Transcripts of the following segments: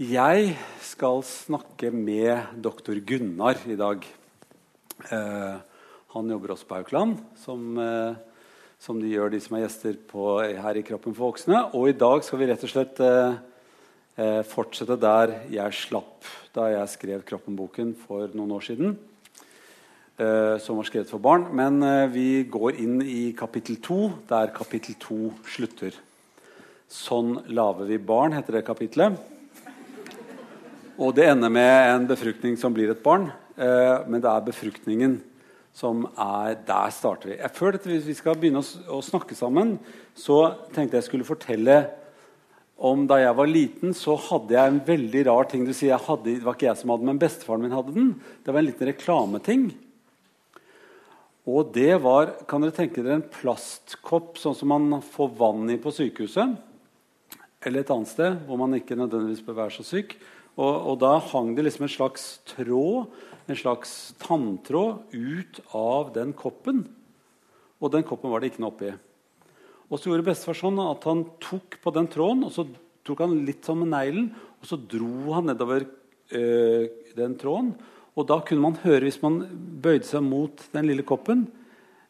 Jeg skal snakke med doktor Gunnar i dag. Eh, han jobber også på Haukeland, som, eh, som de gjør de som er gjester på, her i Kroppen for voksne. Og i dag skal vi rett og slett eh, eh fortsette der jeg slapp da jeg skrev Kroppen-boken for noen år siden. Eh, som var skrevet for barn. Men eh, vi går inn i kapittel to, der kapittel to slutter. Sånn lager vi barn, heter det kapitlet. Og det ender med en befruktning som blir et barn. Eh, men det er befruktningen som er Der starter vi. Jeg Før dette, hvis vi skal begynne å, snakke sammen, så tenkte jeg skulle fortelle om da jeg var liten, så hadde jeg en veldig rar ting. Du sier hadde, Det var ikke jeg som hadde den, men bestefaren min hadde den. Det var en liten reklameting. Og det var kan dere tenke dere, en plastkopp sånn som man får vann i på sykehuset. Eller et annet sted hvor man ikke nødvendigvis bør være så syk. Og, og, da hang det liksom en slags tråd, en slags tanntråd, ut av den koppen. Og den koppen var det ikke noe oppi. Og så gjorde bestefar sånn at han tok på den tråden, og så tok han litt sånn med neglen, og så dro han nedover øh, den tråden. Og da kunne man høre, hvis man bøyde seg mot den lille koppen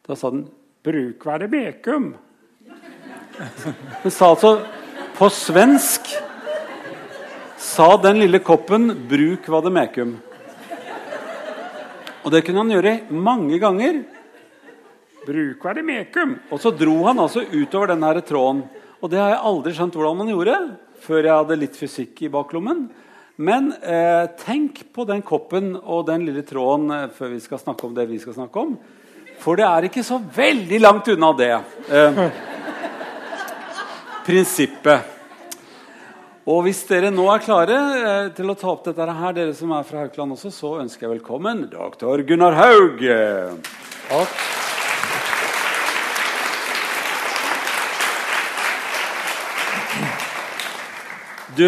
Da sa den 'Brukvære Bekum'. Den sa altså på svensk sa den lille koppen 'bruk vademekum'. Og det kunne han gjøre mange ganger. Bruk vademekum. Og så dro han altså utover den her tråden. Og det har jeg aldri skjønt hvordan man gjorde før jeg hadde litt fysikk i baklommen. Men eh, tenk på den koppen og den lille tråden eh, før vi skal snakke om det vi skal snakke om. For det er ikke så veldig langt unna det eh, prinsippet. Og hvis dere nå er klare eh, til å ta opp dette her, dere som er fra Haukeland også, så ønsker jeg velkommen doktor Gunnar Haug. Takk. Du,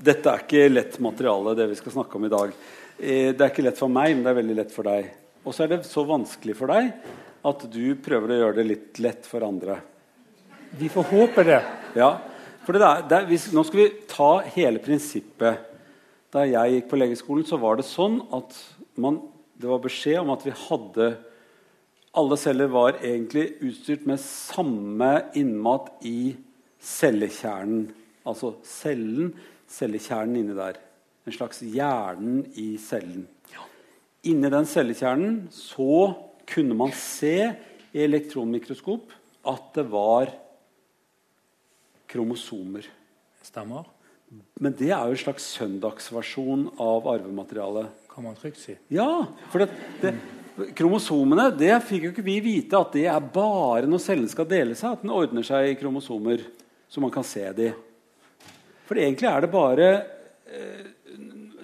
dette er ikke lett materiale, det vi skal snakke om i dag. Eh, det er ikke lett for meg, men det er veldig lett for deg. Og så er det så vanskelig for deg at du prøver å gjøre det litt lett for andre. Vi får håpe det. Ja, for det er, det er, hvis, nå skal vi ta hele prinsippet. Da jeg gikk på legeskolen, så var det sånn at man, det var beskjed om at vi hadde Alle celler var egentlig utstyrt med samme innmat i cellekjernen. Altså cellen, cellekjernen inni der. En slags hjernen i cellen. Inni den cellekjernen så kunne man se i elektronmikroskop at det var kromosomer. Stemmer. Men det er jo en slags søndagsversjon av arvematerialet. Kan man trygt si. Ja, for det, det, kromosomene det fikk jo ikke vi vite at det er bare når cellen skal dele seg, at den ordner seg i kromosomer, så man kan se de. For egentlig er det bare eh,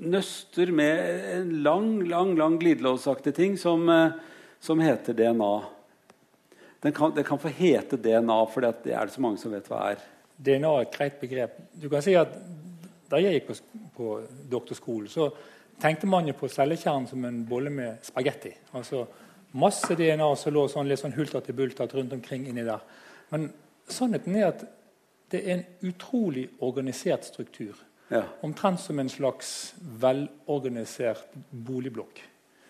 nøster med en lang, lang lang glidelåsaktig ting som, eh, som heter DNA. Kan, det kan få hete DNA, for det er det så mange som vet hva er. DNA er et greit begrep. Du kan si at Da jeg gikk på, på doktorskolen, så tenkte man jo på cellekjernen som en bolle med spagetti. Altså masse DNA som lå sånn, litt sånn hulter til bulter rundt omkring inni der. Men sannheten er at det er en utrolig organisert struktur. Ja. Omtrent som en slags velorganisert boligblokk.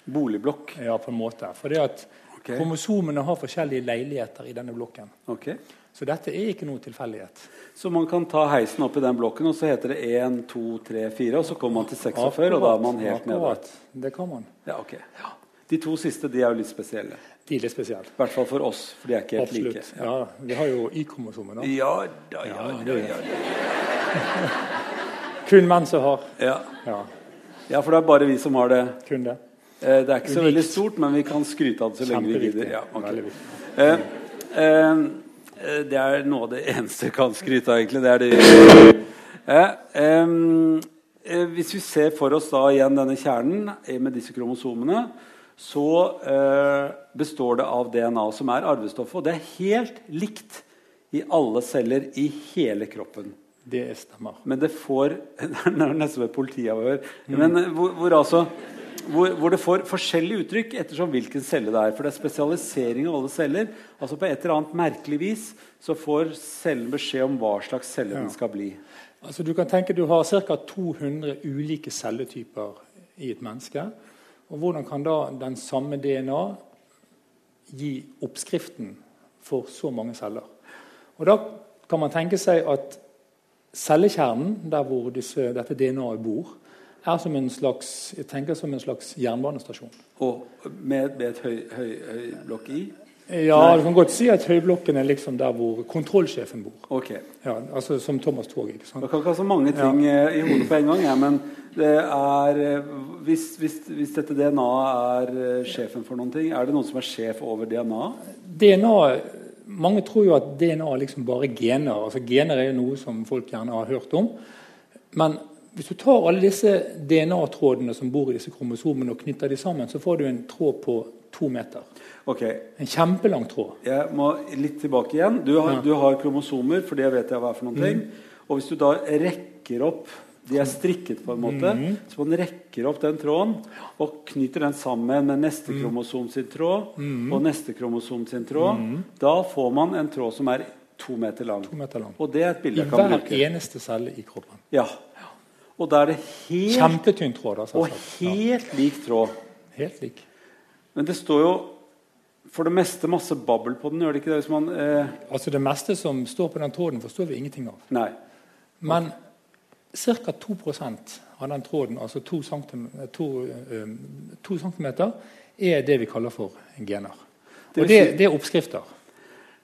Boligblokk? Ja, på en måte. For det at okay. Kromosomene har forskjellige leiligheter i denne blokken. Okay. Så dette er ikke noe tilfeldighet. Så man kan ta heisen opp i den blokken, og så heter det 1, 2, 3, 4, og så kommer man til 46, og da er man helt nede. Det kan man. Ja, ok. Ja. De to siste de er jo litt spesielle. De er litt spesielle. I hvert fall for oss, for de er ikke helt Absolutt. like. Ja. ja, Vi har jo Y-kromosomer. Ja da, ja, da, ja. Kun menn som har. Ja. ja. for det er bare vi som har det. Kun det. Eh, det er ikke så Unikt. veldig stort, men vi kan skryte av det så lenge vi gidder. Ja, okay. eh, eh, Eh, det er noe av det eneste jeg kan skryte av, egentlig. Det er det. Ja, um, hvis vi ser for oss da igjen denne kjernen med disse kromosomene, så uh, består det av DNA, som er arvestoffet. Og det er helt likt i alle celler i hele kroppen. Det stemmer. Men det får Det er nesten et politiavhør. Mm. Men eh, hvor, hvor altså hvor, hvor, det får forskjellige uttrykk ettersom hvilken celle det er. For det er spesialisering av alle celler. Altså På et eller annet merkelig vis så får cellen beskjed om hva slags celle ja. den skal bli. Altså Du kan tenke du har ca. 200 ulike celletyper i et menneske. Og Hvordan kan da den samme DNA gi oppskriften for så mange celler? Og Da kan man tenke seg at cellekjernen, der hvor disse, dette DNA-et bor, er som en slags, jeg tenker som en slags jernbanestasjon. Og med, med et høy, høy, høy blokk i? Ja, du kan godt si at høyblokken er liksom der hvor kontrollsjefen bor. Ok. Ja, altså Som Thomas Torg. ikke sant? Det kan ikke ha så mange ting ja. i hodet på en gang, ja, men det er eh, hvis, hvis, hvis dette DNA-et er eh, sjefen for noen ting, er det noen som er sjef over DNA-et? DNA, Mange tror jo at DNA er liksom bare gener. altså Gener er jo noe som folk gjerne har hørt om. Men hvis du tar alle disse DNA-trådene som bor i disse kromosomene og knytter de sammen, så får du en tråd på to meter. Okay. En kjempelang tråd. Jeg må litt tilbake igjen. Du har, Ja. du har kromosomer, for det vet jeg hva er for noen ting. Og hvis du da rekker opp De er strikket på en måte. Så man rekker opp den tråden og knyter den sammen med neste kromosom sin tråd og neste kromosom sin tråd. Da får man en tråd som er to meter lang. To meter lang. Og det er et I bilde jeg kan bruke. hver eneste celle i kroppen. Ja. Og da er det helt, Kjempetynn tråd. Altså, og helt lik tråd. Helt lik. Men det står jo for det meste masse babbel på den, gjør det ikke det? Hvis man eh, Altså Det meste som står på den tråden, forstår vi ingenting av. Nei. Men ca. 2% av den tråden, altså 2 cm, cm, er det vi kaller for gener. Og det, det er oppskrifter.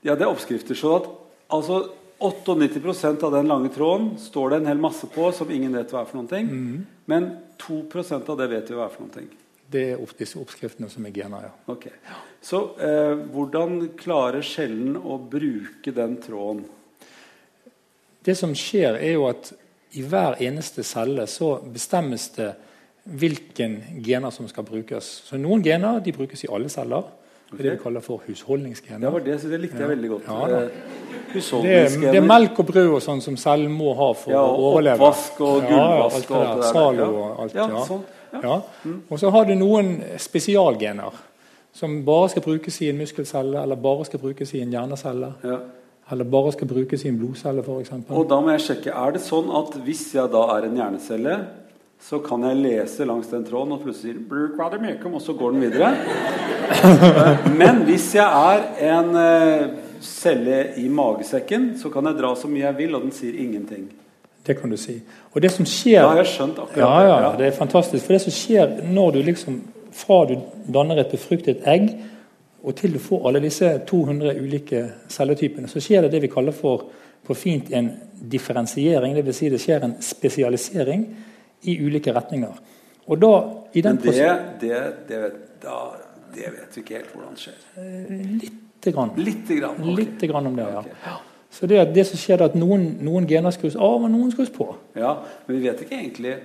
Ja, det er oppskrifter. Så at altså 98% av den lange tråden står det en hel masse på som ingen vet hva er for noen ting. Mm. Men 2% av det vet vi hva er for noen ting. Det er opp, disse oppskriftene som er gener. ja. Ok. Så eh, hvordan klarer skjellen å bruke den tråden? Det som skjer, er jo at i hver eneste celle så bestemmes det hvilken gener som skal brukes. Så Noen gener de brukes i alle celler. Det er det vi kaller for husholdningsgener. Var det, det likte jeg veldig godt. Ja. Eh, Det er, det er melk og brød og sånn som cellen må ha for Ja, å overleve. oppvask og gulvvask og alt det der. Salo Ja. og alt. Ja, Ja, sånn. Ja. Ja. Og så har du noen spesialgener som bare skal brukes i en muskelcelle, eller bare skal brukes i en hjernecelle, Ja. eller bare skal brukes i en blodcelle f.eks. Og da må jeg sjekke, er det sånn at hvis jeg da er en hjernecelle, så kan jeg lese langs den tråden og plutselig sier «Bruk hva det mekum», og så går den videre. Men hvis jeg er en eh, celle i magesekken, så kan jeg dra så mye jeg vil, og den sier ingenting. Det kan du si. Og det som skjer Da har jeg skjønt akkurat Ja, ja, det. det er fantastisk. For det som skjer når du liksom Fra du danner et befruktet egg, og til du får alle disse 200 ulike celletypene, så skjer det det vi kaller for på fint en differensiering. Dvs. Si det skjer en spesialisering i ulike retninger. Og da, i den Men det, prosessen det, det, vet, da, det vet vi ikke helt hvordan skjer. Lite grann. Lite grann. okay. Litt grann om det, ja. Okay. Så det, det som skjer, er at noen, noen gener skrus av, og noen skrus på. Ja, men vi vet ikke egentlig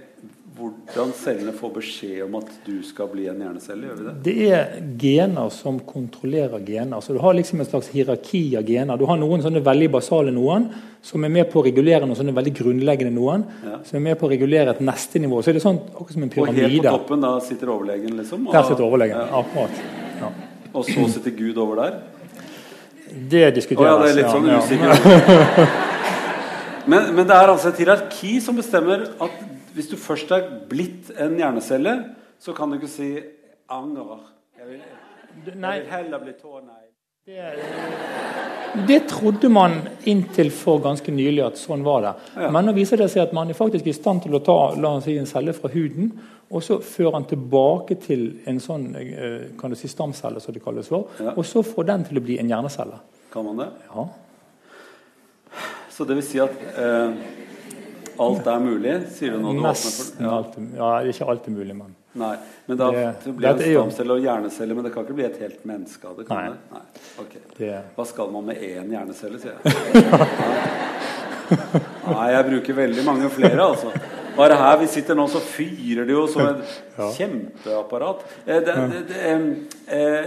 hvordan cellene får beskjed om at du skal bli en hjernecelle. Gjør vi det? Det er gener som kontrollerer gener. Så Du har liksom en slags hierarki av gener. Du har noen sånne veldig basale noen som er med på å regulere noen sånne veldig grunnleggende noen. Ja. Som er med på å regulere et neste nivå. Så er det sånn akkurat som en pyramide. Og helt på toppen da sitter overlegen, liksom. Og, Der sitter overlegen. Ja, Akkurat. Ja. og så sitter Gud over der. Det Å ja, det er litt sånn usikker. Men, men det er altså et hierarki som bestemmer at hvis du først er blitt en hjernecelle, så kan du ikke si 'anger'. Jeg vil, jeg vil heller bli tånegl. det, det trodde man inntil for ganske nylig at sånn var det. Ja. Men nå viser det seg at man er faktisk i stand til å ta la oss si, en celle fra huden og så fører den tilbake til en sånn eh, kan du si, stamcelle, som det kalles for, Ja. og så får den til å bli en hjernecelle. Kan man det? Ja. Så det vil si at eh, alt er mulig, sier du nå? Du åpner Nesten for, ja. alt. Ja, ikke alt er mulig, men Nei, men da Det- det en stamcelle og hjernecelle, men det kan ikke bli et helt menneske av det? kan Nei. det? Nei. Okay. det Hva skal man med én hjernecelle, sier jeg. Nei, jeg bruker veldig mange flere, altså. Bare her vi sitter nå, så fyrer det jo som et Ja. kjempeapparat. Eh, det, det, eh,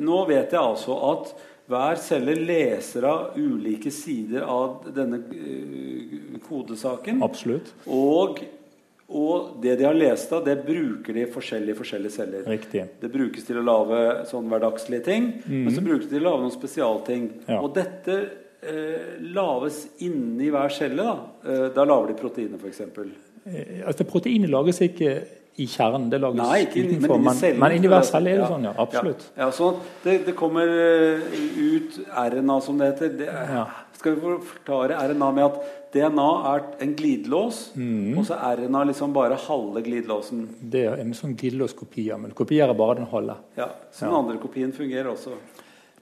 nå vet jeg altså at hver celle leser av ulike sider av denne eh, kodesaken. Absolutt. Og, og det de har lest av, det bruker de i forskjellige, forskjellige celler. Riktig. Det brukes til å lage sånn hverdagslige ting, men så brukes det til å lage noen spesialting. Ja. Og dette eh, lages inni hver celle. Da, eh, da lager de proteiner, f.eks. Eh, altså, proteinet lages ikke i kjernen, det lages Nei, ikke utenfor. men Men, men celle er det Ja. sånn, ja. Absolutt. Ja, ja sånn det, det kommer eh, ut RNA, som det heter. Det, Ja. Skal vi forklare RNA med at DNA er en glidelås, Mm. og så er RNA liksom bare halve glidelåsen. Det er en sånn glidelåskopi, ja, men kopierer bare den halve. Ja, så den andre kopien fungerer også.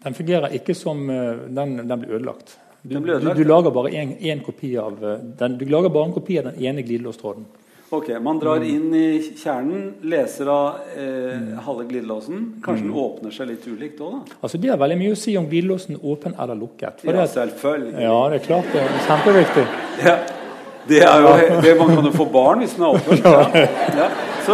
Den fungerer ikke som eh, Den, den blir ødelagt. Du, Den blir ødelagt, du, du lager bare en, en kopi av eh, den, Du lager bare en kopi av den ene glidelåstråden. Ok, Man drar Mm. inn i kjernen, leser av eh, halve glidelåsen. Kanskje Mm. den åpner seg litt ulikt òg, da? Altså Det har veldig mye å si om glidelåsen er åpen eller lukket. For Ja, det at, selvfølgelig. ja, det er klart det er kjempeviktig. Ja. Det er jo det Man kan jo få barn hvis den er åpen. Ja. Ja. Så,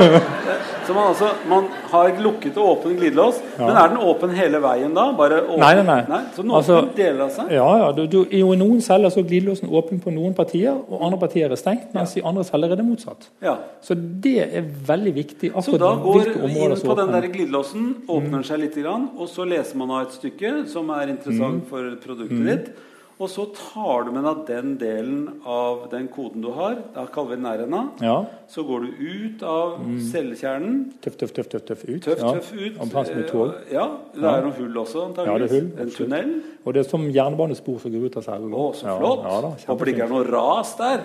så man, altså, man har lukket og åpen glidelås, men er den åpen hele veien da? Bare åpen? Nei, nei, nei. Så den Altså- deler av seg? Ja, ja, du, du, I noen celler så er glidelåsen åpen på noen partier, og andre partier er stengt. Mens i andre celler er det motsatt. Ja. Så det er veldig viktig. Så da går inn på den der glidelåsen, åpner den seg litt, og så leser man av et stykke som er interessant for produktet ditt. Og så tar du med deg den delen av den koden du har. Da kaller vi den RNA. Ja. Så går du ut av cellekjernen. Tøff, tøff, tøff, tøff, tøff ut. Tøff, ja. tøff ut. Omtrent som et tog. Ja, det er noen hull også, Ja, det er hull, en absolutt. tunnel. Og det er som jernbanespor som går ut av cellen. Å, så flott! Ja, da, Håper det ikke er noe ras der.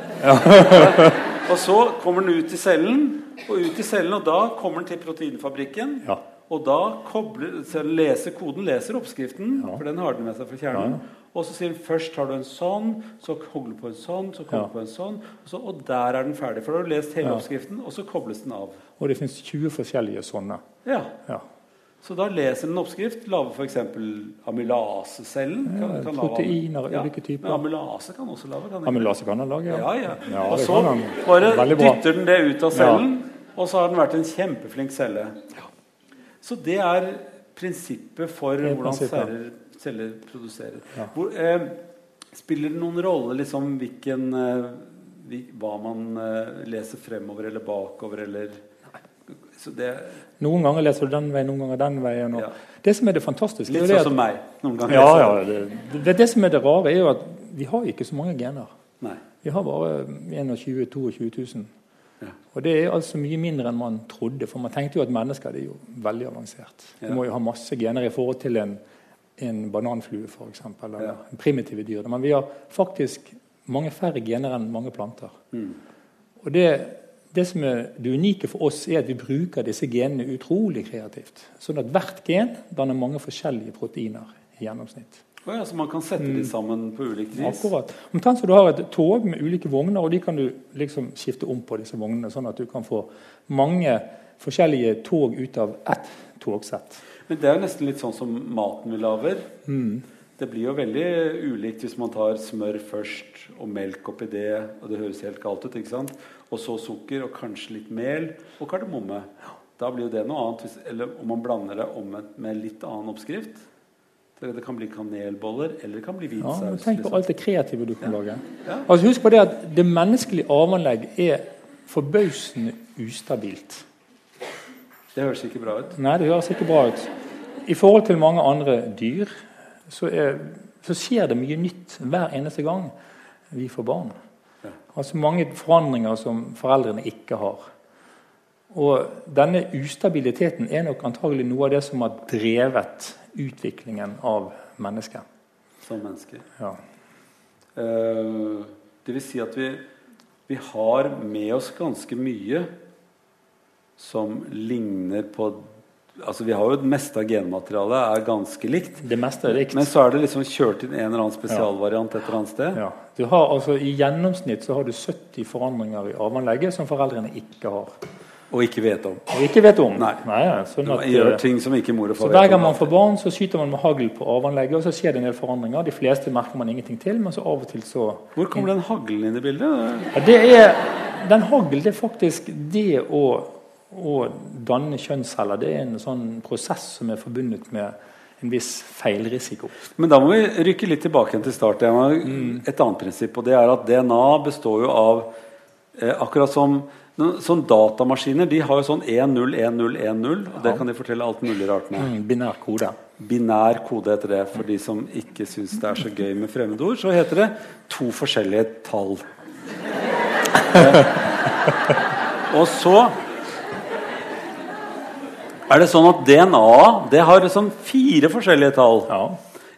og så kommer den ut i cellen, og ut i cellen, og da kommer den til proteinfabrikken. Ja. Og da kobler, leser koden, leser oppskriften, for den har den med seg fra kjernen. Og så sier den først tar du en sånn, så kobler du på en sånn, så kobler Ja. du på en sånn, og, så, og der er den ferdig. For da har du lest hele Ja. oppskriften, og så kobles den av. Og det finnes 20 forskjellige sånne. Ja. Ja. Så da leser den oppskrift, lager f.eks. amylasecellen. Kan, kan proteiner av ulike typer. Men amylase kan også lage. Kan? Amylase kan den lage, Ja, ja. Ja, og så bare dytter den det ut av cellen, og så har den vært en kjempeflink celle. Så det er prinsippet for er hvordan celler, celler produserer. Hvor, eh, spiller det noen rolle liksom hvilken eh, hva man eh, leser fremover eller bakover, eller så det, Noen ganger leser du den veien, noen ganger den veien. Ja. Det som er det fantastiske Litt sånn som meg. Noen ganger. ja, ja, det, det, det som er det rare, er jo at vi har ikke så mange gener. Nei. Vi har bare 21 000-22 000. Og det er altså mye mindre enn man trodde. For man tenkte jo at mennesker er jo veldig avansert. Du må jo ha masse gener i forhold til en, en bananflue f.eks. Eller Ja. en primitive dyr. Men vi har faktisk mange færre gener enn mange planter. Mm. Og det, det som er det unike for oss, er at vi bruker disse genene utrolig kreativt. Sånn at hvert gen danner mange forskjellige proteiner i gjennomsnitt. Å ja, så man kan sette de sammen på ulikt vis? Mm. Akkurat. Omtrent som du har et tog med ulike vogner, og de kan du liksom skifte om på disse vognene, sånn at du kan få mange forskjellige tog ut av ett togsett. Men det er jo nesten litt sånn som maten vi lager. Mm. Det blir jo veldig ulikt hvis man tar smør først og melk oppi det, og det høres helt galt ut, ikke sant? Og så sukker og kanskje litt mel og kardemomme. Da blir jo det noe annet, hvis, eller om man blander det om med, med litt annen oppskrift. Det, kan bli kanelboller, eller det kan bli hvitsaus. Ja, men tenk på liksom. alt det kreative du kan lage. Ja. Altså Husk på det at det menneskelige arveanlegg er forbausende ustabilt. Det høres ikke bra ut. Nei, det høres ikke bra ut. I forhold til mange andre dyr så, er, så skjer det mye nytt hver eneste gang vi får barn. Ja. Altså mange forandringer som foreldrene ikke har. Og denne ustabiliteten er nok antagelig noe av det som har drevet utviklingen av mennesket. Som mennesker. Ja. Uh, det vil si at vi, vi har med oss ganske mye som ligner på Altså Vi har jo det meste av genmaterialet er ganske likt. Det meste er likt. Men så er det liksom kjørt inn en eller annen spesialvariant et eller annet sted. Ja. Du har, altså, I gjennomsnitt så har du 70 forandringer i arveanlegget som foreldrene ikke har. Og ikke vet om. Og ikke vet om. Nei. ja, sånn at, gjør eh, ting som ikke mor og far Så far Hver gang man får barn, så skyter man med hagl på arveanlegget, og så skjer det en del forandringer. De fleste merker man ingenting til, men så av og til så Hvor kommer den haglen inn i bildet? ja, det er, Den hagl det er faktisk det å, å danne kjønnsceller. Det er en sånn prosess som er forbundet med en viss feilrisiko. Men da må vi rykke litt tilbake til start. Mm. Et annet prinsipp, og det er at DNA består jo av eh, Akkurat som sånn datamaskiner de har jo sånn 1-0, 1-0, 1-0. Og det kan de fortelle alt mulig rart med. Mm, binær kode. binær kode heter det for de som ikke syns det er så gøy med fremmedord. Så heter det to forskjellige tall. og så er det sånn at DNA det har sånn fire forskjellige tall. Ja.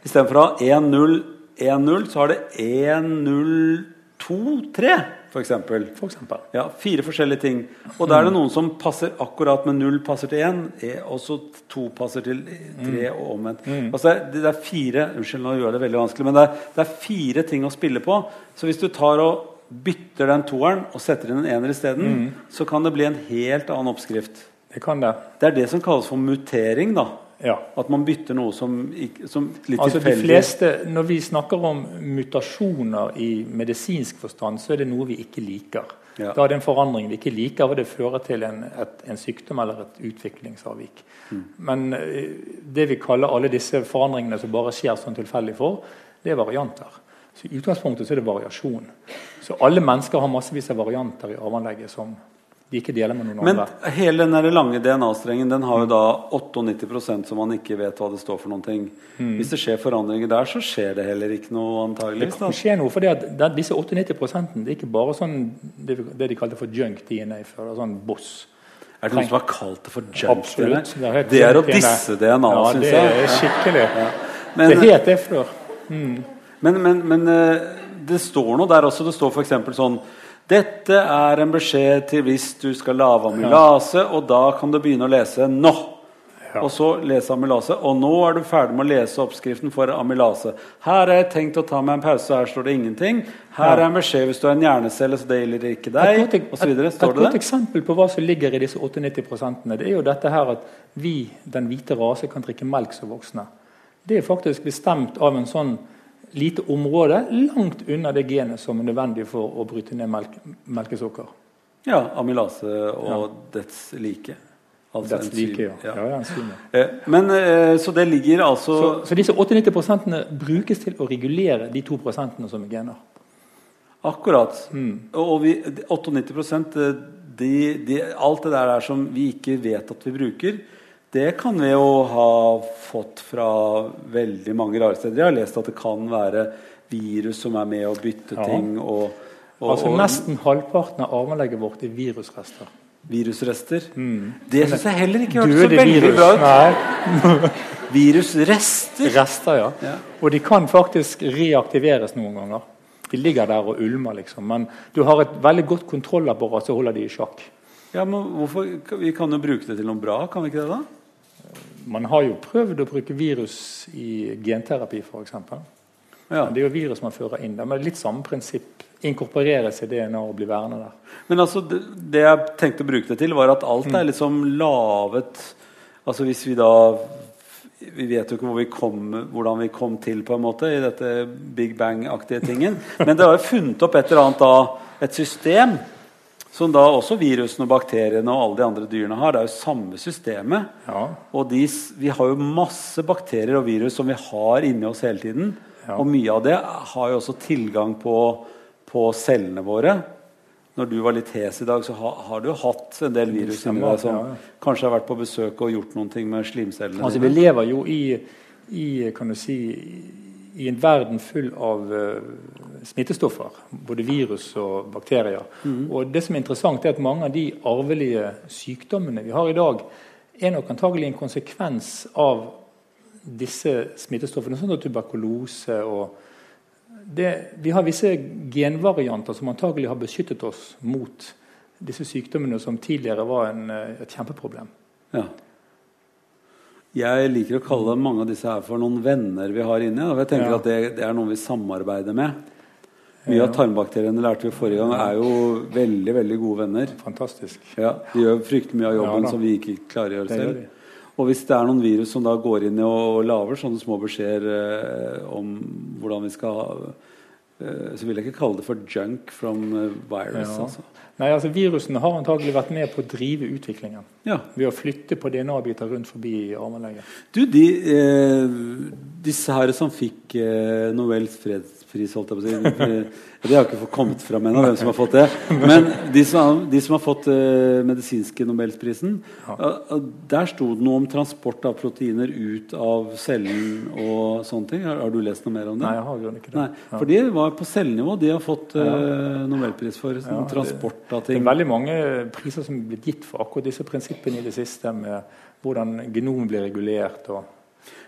Istedenfor å ha 1-0, 1-0, så har det 1-0-2-3, f.eks. For eksempel. Ja, fire forskjellige ting. Og da er det noen som passer akkurat med null passer til én, og så to passer til tre, og omvendt. Altså det, er fire Unnskyld, nå gjør jeg det veldig vanskelig, men det er, det er fire ting å spille på. Så hvis du tar og bytter den toeren og setter inn en ener isteden, så kan det bli en helt annen oppskrift. Det kan det. Det er det som kalles for mutering. da Ja. At man bytter noe som, som litt Altså de tilfeldig fleste, Når vi snakker om mutasjoner i medisinsk forstand, så er det noe vi ikke liker. Ja. Da er det en forandring vi ikke liker, og det fører til en, et, en sykdom eller et utviklingsavvik. Mm. Men eh, det vi kaller alle disse forandringene som bare skjer sånn tilfeldig for, det er varianter. Så I utgangspunktet så er det variasjon. Så alle mennesker har massevis av varianter i arveanlegget som de ikke deler med noen Men andre. hele den lange DNA-strengen Den har jo da 98% som man ikke vet hva det står for noen ting. Hvis det skjer forandringer der, så skjer det heller ikke noe Det kan skje noe, for det disse 98 det er ikke bare sånn det, det de kalte for junk DNA før. Sånn boss. Er det noen som har kalt det for junk? Absolutt. DNA? Det er å disse DNA, ja, syns det er skikkelig. Men, det het det før. men, men, men eh, det står noe der også. Det står f.eks. sånn Dette er en beskjed til hvis du skal lage amylase, og da kan du begynne å lese nå. Ja. Og så lese amylase. Og nå er du ferdig med å lese oppskriften for amylase. Her har jeg tenkt å ta meg en pause, her står det ingenting. Her er en beskjed hvis du er en hjernecelle, så det gjelder ikke Et deg. godt, Og så videre. et, et godt eksempel på hva som ligger i disse 98% det er jo dette her at vi, den hvite rase, kan drikke melk som voksne. Det er faktisk bestemt av en sånn lite område langt unna det genet som er nødvendig for å bryte ned melk, melkesukker. Ja, amylase og dets like. Altså Dets like, ja. Ja. ja. ja. Eh, Men eh, Så det ligger altså Så, så disse 98% brukes til å regulere de 2% som er gener. Akkurat. Mm. Og vi, 98 eh, de, de, Alt det der er som vi ikke vet at vi bruker, det kan vi jo ha fått fra veldig mange rare steder. Jeg har lest at det kan være virus som er med å bytte Ja. ting. Og, og, Altså Nesten halvparten av arveanlegget vårt er virusrester. virusrester. Det syns jeg heller ikke hørtes så veldig bra ut. Virusrester. rester, ja. Ja. Og de kan faktisk reaktiveres noen ganger. De ligger der og ulmer, liksom. Men du har et veldig godt kontrollapparat som holder de i sjakk. Ja, men hvorfor, Vi kan jo bruke det til noe bra, kan vi ikke det? da? Man har jo prøvd å bruke virus i genterapi, f.eks. Ja. Det er jo virus man fører inn. Men litt samme prinsipp. Inkorporeres i DNA og bli værende der. Men altså, det, det jeg tenkte å bruke det til, var at alt er liksom lavet Altså hvis vi da Vi vet jo ikke hvor vi kom, hvordan vi kom til på en måte i dette Big Bang-aktige tingen. Men det har jo funnet opp et eller annet da, et system som da også virusene og bakteriene og alle de andre dyrene har. Det er jo samme systemet. Ja. Og de, vi har jo masse bakterier og virus som vi har inni oss hele tiden. Ja. Og mye av det har jo også tilgang på, på cellene våre. Når du var litt hes i dag, så ha, har du hatt en del virus inni deg som ja. kanskje har vært på besøk og gjort noen ting med slimcellene Altså, vi lever jo i, i kan du si, i en verden full av uh, smittestoffer. Både virus og bakterier. Og det som er interessant er at Mange av de arvelige sykdommene vi har i dag, er nok antagelig en konsekvens av disse smittestoffene, sånn som tuberkulose og det, Vi har visse genvarianter som antagelig har beskyttet oss mot disse sykdommene som tidligere var en, eh, et kjempeproblem. Ja. Jeg liker å kalle mange av disse her for noen venner vi har inni. Jeg tenker Ja. at det, det er noen vi samarbeider med. Mye av tarmbakteriene lærte vi forrige gang, er jo veldig veldig gode venner. Fantastisk. Ja, De gjør fryktelig mye av jobben Ja som vi ikke klarer å gjøre selv. Og hvis det er noen virus som da går inn og, og lager sånne små beskjeder eh, om hvordan vi skal Så vil jeg ikke kalle det for junk from eh, virus. Ja. Altså. Nei, altså Virusene har antagelig vært med på å drive utviklingen Ja. ved å flytte på DNA-biter rundt forbi armanlegget. Du, de, eh, disse her som fikk eh, Nobels fredspris, holdt jeg på å si eh, Det har ikke kommet fram ennå, hvem som har fått det. Men de som, de som har fått uh, medisinske Nobelsprisen, uh, der sto det noe om transport av proteiner ut av cellen og sånne ting. Har, har du lest noe mer om det? Nei, jeg har ikke det. Nei, for de var på cellenivå. De har fått uh, Nobelpris for sånn, det- transport av Det er veldig mange priser som er blitt gitt for akkurat disse prinsippene i det siste, med hvordan genom blir regulert. og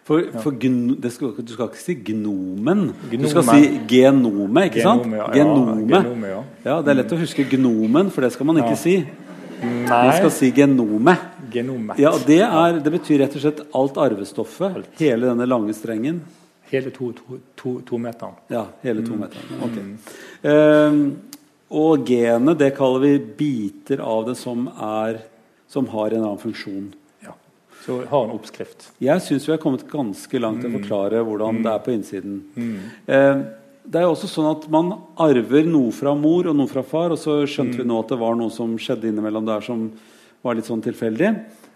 For, for skal, du skal ikke si gnomen. Du skal si genome, ikke sant? Genome, ja. Genome. Ja, genome, ja. Ja, Det er lett å huske gnomen, for det skal man ikke si. Nei, Man skal si genome. genomet. Ja, det, er, det betyr rett og slett alt arvestoffet. Hele denne lange strengen. Hele to, to, to, to meteren. Ja, hele Mm. to meter. Ok. Um, og genet, det kaller vi biter av det som, er, som har en annen funksjon. Ja. Så har en oppskrift. Jeg syns vi har kommet ganske langt Mm. til å forklare hvordan det er på innsiden. Eh, det er jo også sånn at Man arver noe fra mor og noe fra far, og så skjønte vi nå at det var noe som skjedde innimellom der som var litt sånn tilfeldig.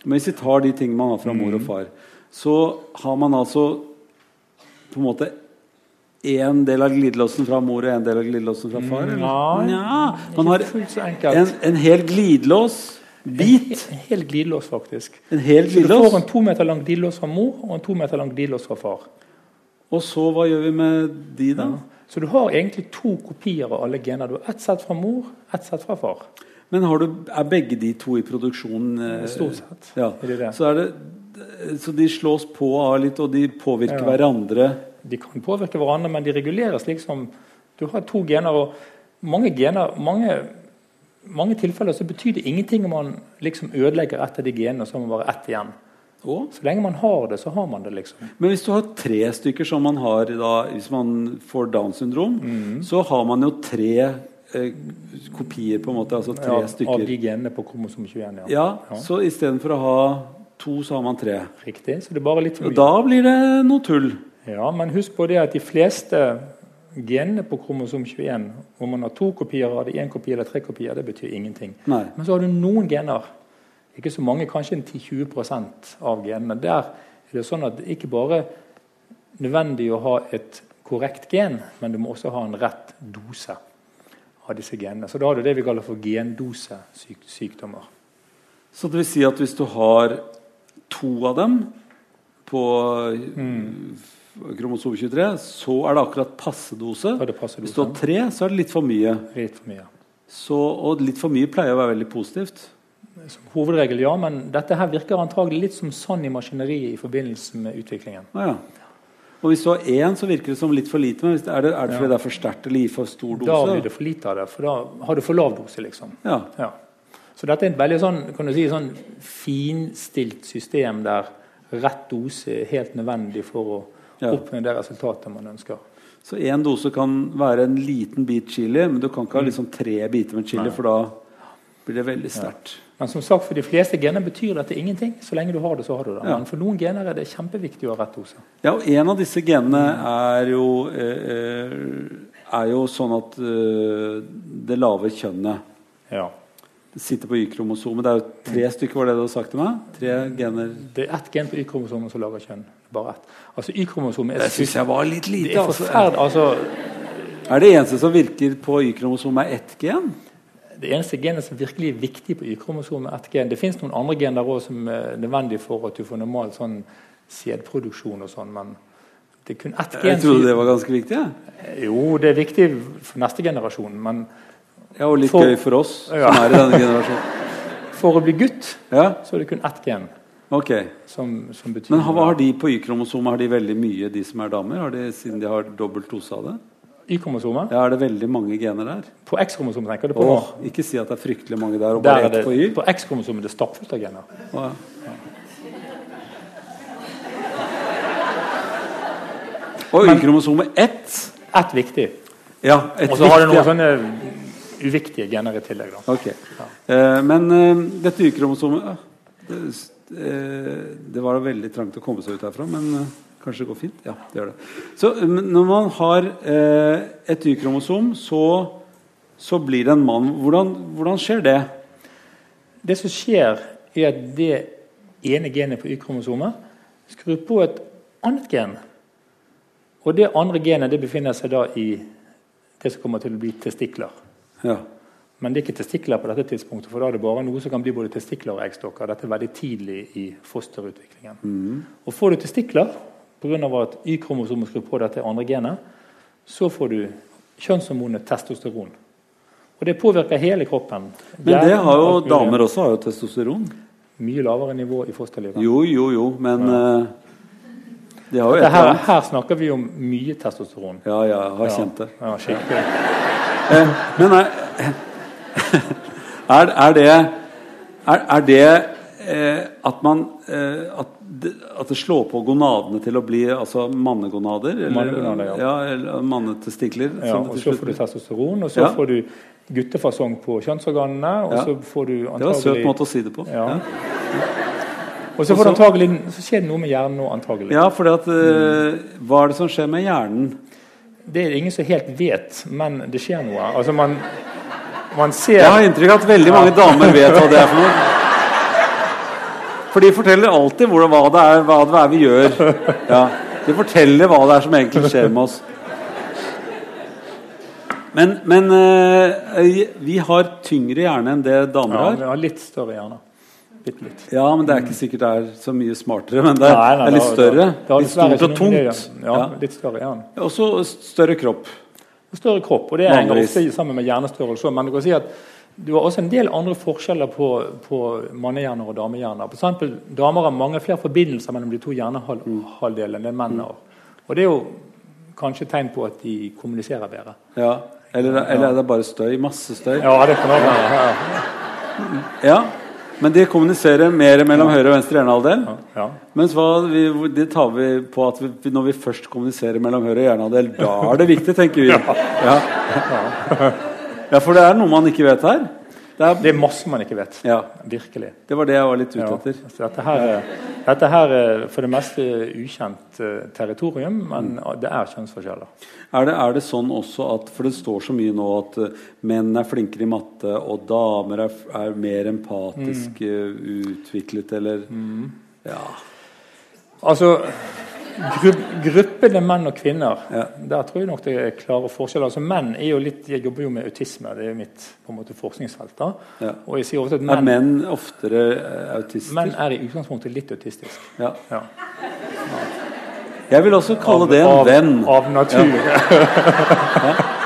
Men hvis vi tar de tingene man har fra mor og far, så har man altså på en måte én del av glidelåsen fra mor og en del av glidelåsen fra far? Eller? Nei, Nja, man har en, en hel glidelås. Bit. En hel glidelås, faktisk. En hel Så du får en to meter lang glidelås fra mor og en to meter lang glidelås fra far. Og så hva gjør vi med de, da? Så du har egentlig to kopier av alle gener. Du har ett sett fra mor, ett sett fra far. Men har du, er begge de to i produksjon? eh, Stort sett Ja. er det det. Så, er det, så de slås på av litt, og de påvirker Ja. hverandre? De kan påvirke hverandre, men de reguleres liksom Du har to gener, og mange gener mange, mange tilfeller så betyr det ingenting om man liksom ødelegger ett av de genene, og så har man bare ett igjen. Og? Så lenge man har det, så har man det, liksom. Men hvis du har tre stykker som man har da, hvis man får Downs syndrom, Mm. så har man jo tre eh, kopier, på en måte. Altså tre Ja, av de genene på kromosom 21. Ja. Ja, Ja. Så istedenfor å ha to, så har man tre. Riktig. Så det er bare litt for mye. da blir det noe tull. Ja, Men husk på det at de fleste genene på kromosom 21, om man har to kopier av det, én kopi eller tre kopier, det betyr ingenting. Nei. Men så har du noen gener, ikke så mange, kanskje en 10-20 av genene. Der er det sånn at det ikke bare nødvendig å ha et korrekt gen, men du må også ha en rett dose av disse genene. Så da har du det vi kaller for gendosesykdommer. Så det vil si at hvis du har to av dem på Mm. Kromosom 23, så er det akkurat passe dose. Det Hvis du har tre, så er det litt for mye. Litt for mye. Så, og litt for mye pleier å være veldig positivt. Som hovedregel, ja, men dette her virker antagelig litt som sand i maskineriet i forbindelse med utviklingen. Ah, ja. Og hvis du har én, så virker det som litt for lite. Men er, det, er det fordi det er for sterkt eller gir for stor dose? Da blir det for lite av det, for da har du for lav dose. liksom. Ja. Ja. Så dette er et veldig sånn, kan du si, sånn finstilt system der rett dose er helt nødvendig for å Ja. oppnå det resultatet man ønsker. Så én dose kan være en liten bit chili, men du kan ikke ha liksom tre biter med chili, Mm. Nei. for da blir det veldig sterkt. Men som sagt, for de fleste gener betyr dette ingenting. Så lenge du har det, så har du det. Ja. Men for noen gener er det kjempeviktig å ha rett dose. Ja, og En av disse genene er jo, eh, eh, er jo sånn at eh, det lave kjønnet Ja. Sitter på Y-kromosomet. Det er jo tre stykker, var det du har sagt til meg? Tre gener. Det er ett gen på Y-kromosomet som lager kjønn. Bare ett. Altså, Y-kromosomet er, Det syns jeg var litt det lite. er Altså. Altså, Er det eneste som virker på Y-kromosomet, er ett gen? Det eneste genet som virkelig er viktig på Y-kromosomet, er ett gen. Det fins noen andre gener også som er nødvendig for at du får normal sånn sædproduksjon og sånn, men det er kun ett gen Jeg trodde det var ganske viktig. Ja. Jo, det er viktig for neste generasjon, men Ja, og litt For- gøy for oss Ja. som er i denne generasjonen. for å bli gutt, Ja, så er det kun ett gen Okay. som, som betyr Men hva har de på Y-kromosomet? Har de veldig mye, de som er damer? Har de, siden de har dobbelt dose av det? Y-kromosomet. Ja, Er det veldig mange gener der? På X-kromosomet tenker du på Åh, nå. ikke si at det er fryktelig mange der, og Der bare er det, på Y. på X-kromosomet er det stappfullt av gener. Å, ja. Og Y-kromosomet ett. Ett viktig. Ja, et Og så har du noen sånne uviktige gener i tillegg. da. Ja. Eh, men eh, dette Y-kromosomet ja, det, eh, det var da veldig trangt å komme seg ut herfra, men eh, Kanskje det går fint? Ja, det gjør det. Så når man har eh, et Y-kromosom, så, så blir det en mann. Hvordan, hvordan skjer det? Det som skjer, er at det ene genet på Y-kromosomet skrur på et annet gen. Og det andre genet det befinner seg da i det som kommer til å bli testikler. Ja. Men det er ikke testikler på dette tidspunktet, for da er det bare noe som kan bli både testikler og eggstokker. Dette er veldig tidlig i fosterutviklingen. Og får du testikler pga. at Y-kromosomet skrur på dette andre genet, så får du kjønnshormonet testosteron. Og det påvirker hele kroppen. Men det har jo damer også har jo testosteron. Mye lavere nivå i fosterlivet. Jo, jo, jo, men ja. de har jo et eller her, annet. her snakker vi om mye testosteron. Ja, ja, jeg har Ja. kjent det. Ja, skikkelig. Eh, men er, er, er det Er, er det eh, at man eh, at, at det slår på gonadene til å bli altså mannegonader? Eller, Mannegonader, ja. ja. Eller mannetestikler? Ja, og så får du testosteron, og så Ja. får du guttefasong på kjønnsorganene. Og Ja. så får du antagelig... Det var en søt måte å si det på. Ja. Og så får du antagelig Så skjer det noe med hjernen nå, antagelig. ja for eh, hva er det som skjer med hjernen? Det er det ingen som helt vet, men det skjer noe. Altså, man, man ser Jeg har inntrykk av at veldig mange damer vet hva det er for noe. For de forteller alltid hvor, hva, det er, hva det er vi gjør. Ja, de forteller hva det er som egentlig skjer med oss. Men, men eh, vi har tyngre hjerne enn det damer ja, har. vi har litt større hjerne. Bitte litt. Ja, men Det er ikke sikkert det er så mye smartere, men det er, Nei, nei, det er litt større. Det, det Litt stort og tungt. Ja, Ja. litt større ja. Og så større kropp. Større kropp, og det henger ofte sammen med hjernestørrelse. Men du kan si at du har også en del andre forskjeller på, på mannehjerner og damehjerner. For eksempel, damer har mange flere forbindelser mellom de to hjernehalvdelene enn menn har. Og det er jo kanskje tegn på at de kommuniserer bedre. Ja. Eller, eller er det bare støy? Masse støy? Ja, det kan også være. Ja. Ja. Men de kommuniserer mer mellom høyre og venstre hjernehalvdel? Ja. Mens hva, vi, det tar vi på at vi, når vi først kommuniserer mellom høyre og hjernehalvdel, da er det viktig, tenker vi. Ja. ja, for det er noe man ikke vet her. Det, er, Det er masse man ikke vet. ja, Virkelig. det var det jeg var litt ute etter. Dette, her, er- dette her er for det meste ukjent eh, territorium, men det er kjønnsforskjeller. Er det, er det sånn også at For det står så mye nå at eh, menn er flinkere i matte, og damer er, er mer empatisk mm. utviklet, eller Ja. Altså, gru, gruppene menn og kvinner, Ja. der tror jeg nok det er klare forskjeller. Altså, menn er jo litt, Jeg jobber jo med autisme, det er mitt på en måte forskningsfelt. da. Ja. Og jeg sier ofte at menn, Er menn, menn oftere autistiske? menn er i utgangspunktet litt autistiske. Ja. Ja. Jeg vil også kalle det en av, venn. Av natur.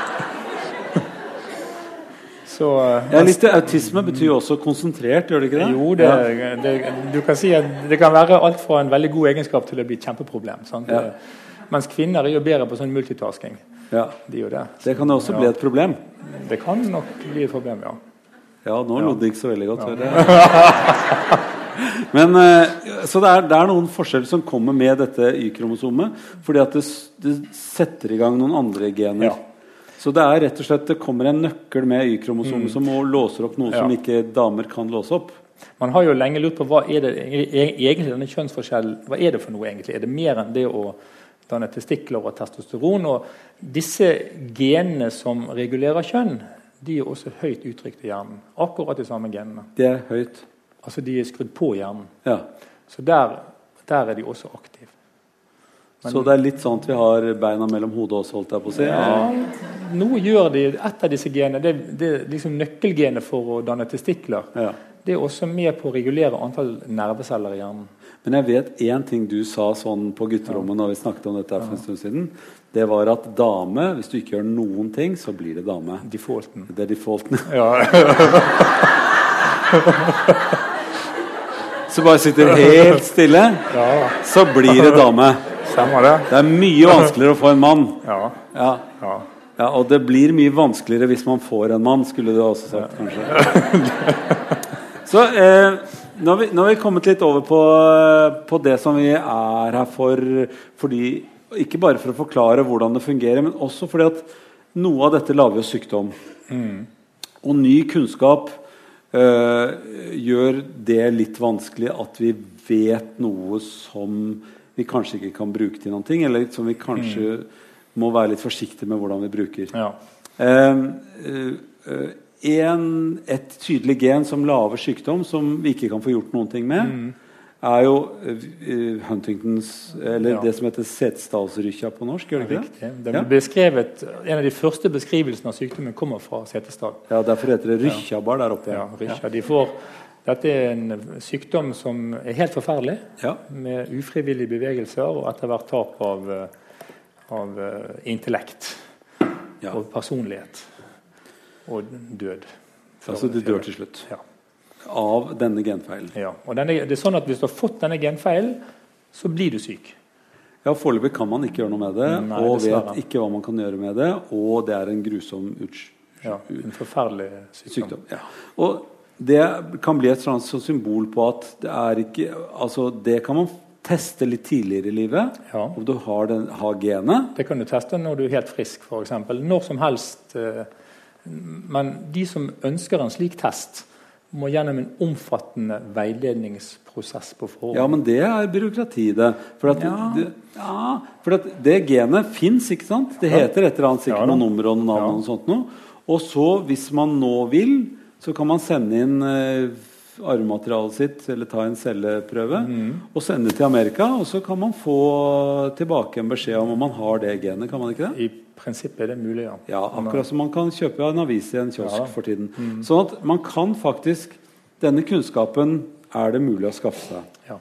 Så eh, Ja, litt Autisme betyr jo også konsentrert, gjør det ikke det? Jo, det, Ja. det, du kan si at det kan være alt fra en veldig god egenskap til å bli et kjempeproblem. Ja. Mens kvinner er jo bedre på sånn multitasking. Ja. De det. Det kan jo også Ja. bli et problem. Det kan nok bli et problem, ja. Ja, nå lodde det ikke så veldig godt. jeg. Men, eh, så det er, det er noen forskjeller som kommer med dette Y-kromosomet. Fordi at det, det setter i gang noen andre gener. Ja. Så det er rett og slett det kommer en nøkkel med Y-kromosomet som må låser opp noe som Mm. Ikke damer kan låse opp. Man har jo lenge lurt på hva er det egentlig denne kjønnsforskjellen Hva er det for noe egentlig? Er det mer enn det å danne testikler og testosteron? Og disse genene som regulerer kjønn, de er også høyt uttrykt i hjernen. Akkurat de samme genene. Det er høyt. Altså de er skrudd på hjernen. Ja. Så der, der er de også aktive. Så det er litt sånn at vi har beina mellom hodet også, holdt jeg på å si. Ja, noe gjør de. Et av disse genene, det, det er liksom nøkkelgenet for å danne testikler. Ja. Det er også med på å regulere antall nerveceller i hjernen. Men jeg vet én ting du sa sånn på gutterommet når vi snakket om dette her for en stund siden. Det var at dame, hvis du ikke gjør noen ting, så blir det dame. Defaulten. Det er defaulten. Ja. Så bare sitter helt stille, ja, så blir det dame. stemmer det. Det er mye vanskeligere å få en mann. Ja. Ja. ja. Og det blir mye vanskeligere hvis man får en mann, skulle du også sagt, kanskje. Så eh, nå, har vi, nå har vi kommet litt over på, på det som vi er her for. Fordi, ikke bare for å forklare hvordan det fungerer, men også fordi at noe av dette lager jo sykdom. Og ny kunnskap gjør det litt vanskelig at vi vet noe som vi kanskje ikke kan bruke til noen ting, eller som vi kanskje må være litt forsiktige med hvordan vi bruker. Ja. Eh, eh, en, et tydelig gen som lager sykdom, som vi ikke kan få gjort noen ting med, er jo eh, Huntingtons Eller Ja. det som heter setesdalsrykkja på norsk. gjør det ikke det? Det Ja. beskrevet, En av de første beskrivelsene av sykdommen kommer fra Setesdal. Ja, Derfor heter det rykkjabar der oppe. Ja, Risha. De får, dette er en sykdom som er helt forferdelig, Ja. med ufrivillige bevegelser og etter hvert tap av, eh, av eh, intellekt og personlighet. Og død. Altså du dør til slutt Ja. Av denne genfeilen. ja. Og denne, det er sånn at Hvis du har fått denne genfeilen, så blir du syk. Ja, Foreløpig kan man ikke gjøre noe med det, Nei, og vet ikke hva man kan gjøre med det. Og det er en grusom uts Ja, en forferdelig sykdom. sykdom. Ja. Og det kan bli et sånt symbol på at det er ikke Altså, det kan man teste litt tidligere i livet. Ja. Om du har, den, har genet. Det kan du teste når du er helt frisk, f.eks. Når som helst. eh, Men de som ønsker en slik test, må gjennom en omfattende veiledningsprosess på forhånd. Ja, men det er byråkrati, det. For at, Ja. det, ja, for det genet fins, ikke sant? Det heter et eller annet, sikkert Ja noen nummer og navn og sånt noe. Og så, hvis man nå vil, så kan man sende inn eh, arvematerialet sitt, eller ta en celleprøve, Mm. og sende til Amerika. Og så kan man få tilbake en beskjed om om man har det genet. Kan man ikke det? I prinsippet er det mulig, ja. Ja, akkurat som man kan kjøpe en avis i en kiosk Ja. for tiden. Sånn at man kan faktisk Denne kunnskapen er det mulig å skaffe seg. Ja.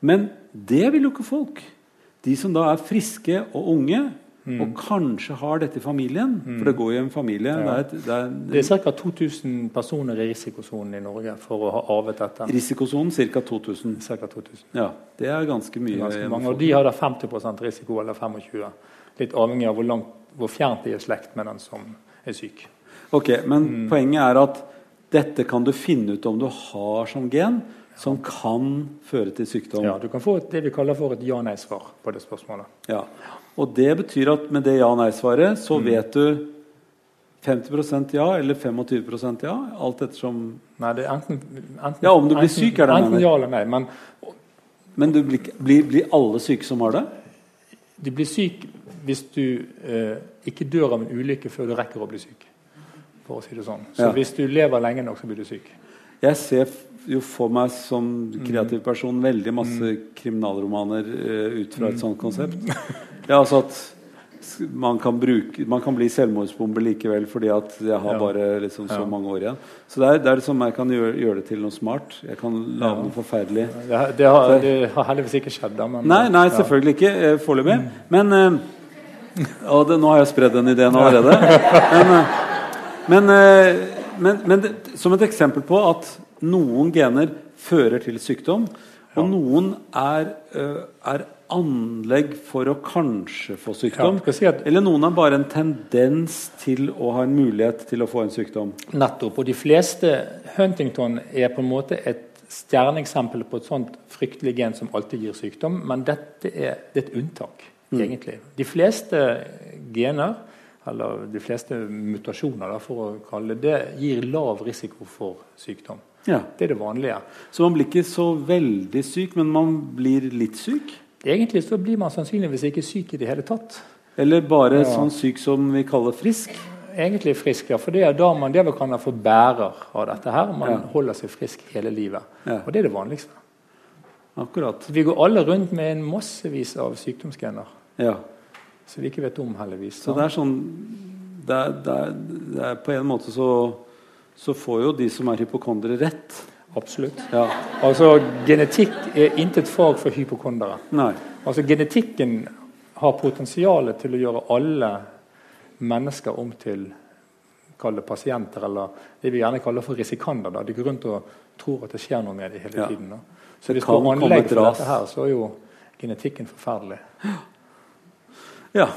Men det vil jo ikke folk. De som da er friske og unge, og kanskje har dette i familien. For det går jo i en familie. Det er, et, det er Det er ca. 2000 personer i risikosonen i Norge for å ha arvet dette. risikosonen ca. 2000. Cirka 2000. Ja, det er ganske mye. Ganske mange, og de har da 50% risiko, eller 25 Litt avhengig av hvor, langt, hvor fjernt de er slekt med den som er syk. Ok, Men poenget er at dette kan du finne ut om du har som gen, som kan føre til sykdom. Ja, Du kan få et, det vi kaller for et ja-nei-svar på det spørsmålet. Ja. Og det betyr at med det ja-nei-svaret så vet du 50% ja eller 25% ja, alt ettersom Nei, det er enten, enten Ja, om du blir enten, syk, er det Enten ja eller nei. Men Men du blir, blir, blir alle syke som har det? De blir syk hvis du eh, ikke dør av en ulykke før du rekker å bli syk. For å si det sånn. Så Ja. hvis du lever lenge nok, så blir du syk. Jeg ser jo for meg som kreativ person veldig masse kriminalromaner eh, ut fra et sånt konsept. Ja, altså at man kan, bruke, man kan bli selvmordsbomber likevel fordi at jeg har Ja. bare liksom så Ja. mange år igjen. Så det er, det er som jeg kan gjøre, gjøre det til noe smart. Jeg kan lage Ja. noe forferdelig. Det, har- det, har, det har heldigvis ikke skjedd. da, Men, Nei, nei, selvfølgelig ikke foreløpig. Mm. Men eh, og det, Nå har jeg spredd den ideen allerede. Men, eh, men, eh, men, men det, som et eksempel på at noen gener fører til sykdom, og noen er, eh, er anlegg for å kanskje få sykdom. Ja, si at Eller noen er bare en tendens til å ha en mulighet til å få en sykdom. Nettopp. Og de fleste Huntington er på en måte et stjerneeksempel på et sånt fryktelig gen som alltid gir sykdom, men dette er, det er et unntak, egentlig. De fleste gener, eller de fleste mutasjoner, for å kalle det det, gir lav risiko for sykdom. Ja. Det er det vanlige. Så man blir ikke så veldig syk, men man blir litt syk. Egentlig så blir man sannsynligvis ikke syk i det hele tatt. Eller bare Ja. sånn syk som vi kaller frisk. Egentlig frisk, ja. For det er da man det vi kaller for bærer av dette her. Man Ja. holder seg frisk hele livet. Ja. Og det er det vanligste. Akkurat. Vi går alle rundt med en massevis av sykdomsgener Ja. som vi ikke vet om, heldigvis. Så det er sånn det er, det er, det er På en måte så, så får jo de som er hypokondere, rett. Absolutt. Ja. Altså, Genetikk er intet fag for hypokondere. Nei. Altså, Genetikken har potensial til å gjøre alle mennesker om til kalle pasienter, eller det vi gjerne kaller for risikander. Da. De går rundt og tror at det skjer noe med dem hele Ja. tiden. Da. Så hvis du har anlegg for dette her, så er jo genetikken forferdelig. Ja.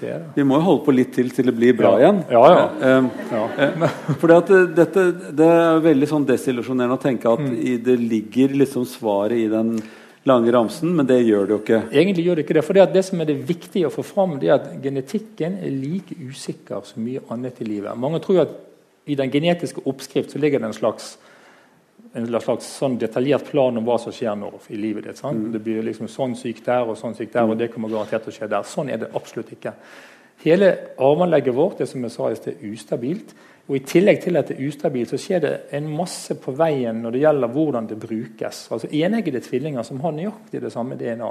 Det det. Vi må jo holde på litt til til det blir bra Ja. igjen. Ja, ja. Eh, eh, fordi det, dette, det er veldig sånn desillusjonerende å tenke at Mm. i, det ligger liksom svaret i den lange ramsen, men det gjør det jo ikke. Egentlig gjør det ikke det. For det, det som er det viktige å få fram, det er at genetikken er like usikker som mye annet i livet. Mange tror at i den genetiske oppskrift så ligger det en slags en slags sånn detaljert plan om hva som skjer når i livet ditt. Mm. Det blir liksom sånn syk der og sånn syk der, og det kommer garantert til å skje der. Sånn er det absolutt ikke. Hele arveanlegget vårt det som jeg sa, er ustabilt. Og I tillegg til at det er ustabilt, så skjer det en masse på veien når det gjelder hvordan det brukes. Altså Eneggede tvillinger som har nøyaktig det samme DNA,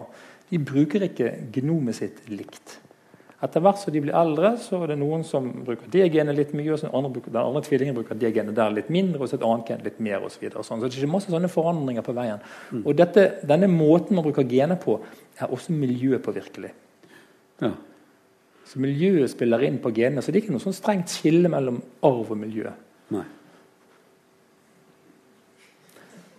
de bruker ikke genomet sitt likt. Etter hvert som de blir eldre, så er det noen som bruker det genet litt mye, og andre, den andre tvillingen bruker det genet der litt mindre, og så et annet gen litt mer osv. Så, sånn. så det er masse sånne forandringer på veien. Mm. Og dette, denne måten man bruker gener på, er også miljøpåvirkelig. Ja. Så miljøet spiller inn på genene. Så det er ikke noe sånn strengt skille mellom arv og miljø. Nei.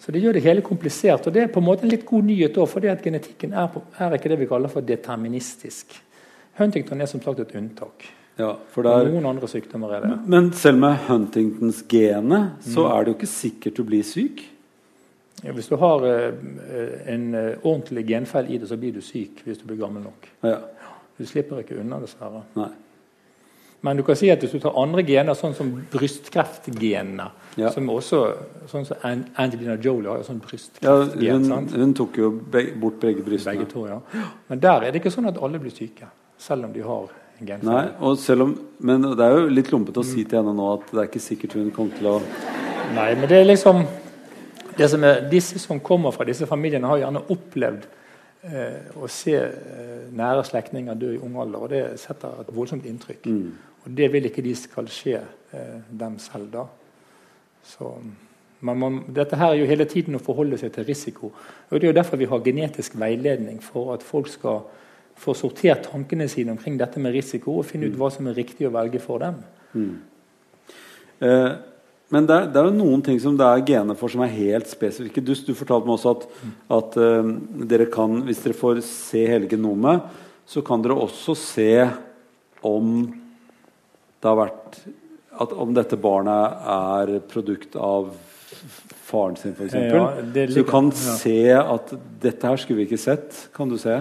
Så det gjør det hele komplisert. Og det er på en måte en litt god nyhet òg, fordi at genetikken er, er ikke det vi kaller for deterministisk. Huntington er som sagt et unntak. Ja, der, Noen andre sykdommer er det. Men selv med Huntingtons gene så mm. er det jo ikke sikkert du blir syk. Ja, hvis du har uh, en uh, ordentlig genfeil i det, så blir du syk hvis du blir gammel nok. Ja. Du slipper ikke unna, dessverre. Nei. Men du kan si at hvis du tar andre gener, sånn som brystkreftgenene ja. som også, sånn som Angelina Jolie har jo sånn brystkreftgen. Ja, hun, hun, tok jo be bort begge brystene. Begge to, ja. Men der er det ikke sånn at alle blir syke selv om de har en genfeil. Nei, om, men det er jo litt lumpete å si til henne nå at det er ikke sikkert hun kommer til å Nei, men det er liksom det som er, Disse som kommer fra disse familiene, har gjerne opplevd eh, å se eh, nære slektninger dø i ung alder, og det setter et voldsomt inntrykk. Mm. Og det vil ikke de skal skje eh, dem selv da. Så, man, man, dette her er jo hele tiden å forholde seg til risiko. og Det er jo derfor vi har genetisk veiledning, for at folk skal får sortert tankene sine omkring dette med risiko og finne ut hva som er riktig å velge for dem. Mm. Eh, men det er, det er, jo noen ting som det er gener for som er helt spesifikke. Du, du fortalte meg også at, at eh, dere kan, hvis dere får se hele genomet, så kan dere også se om det har vært at Om dette barnet er produkt av faren sin, f.eks. Ja, så du kan ja. se at 'dette her skulle vi ikke sett'. Kan du se?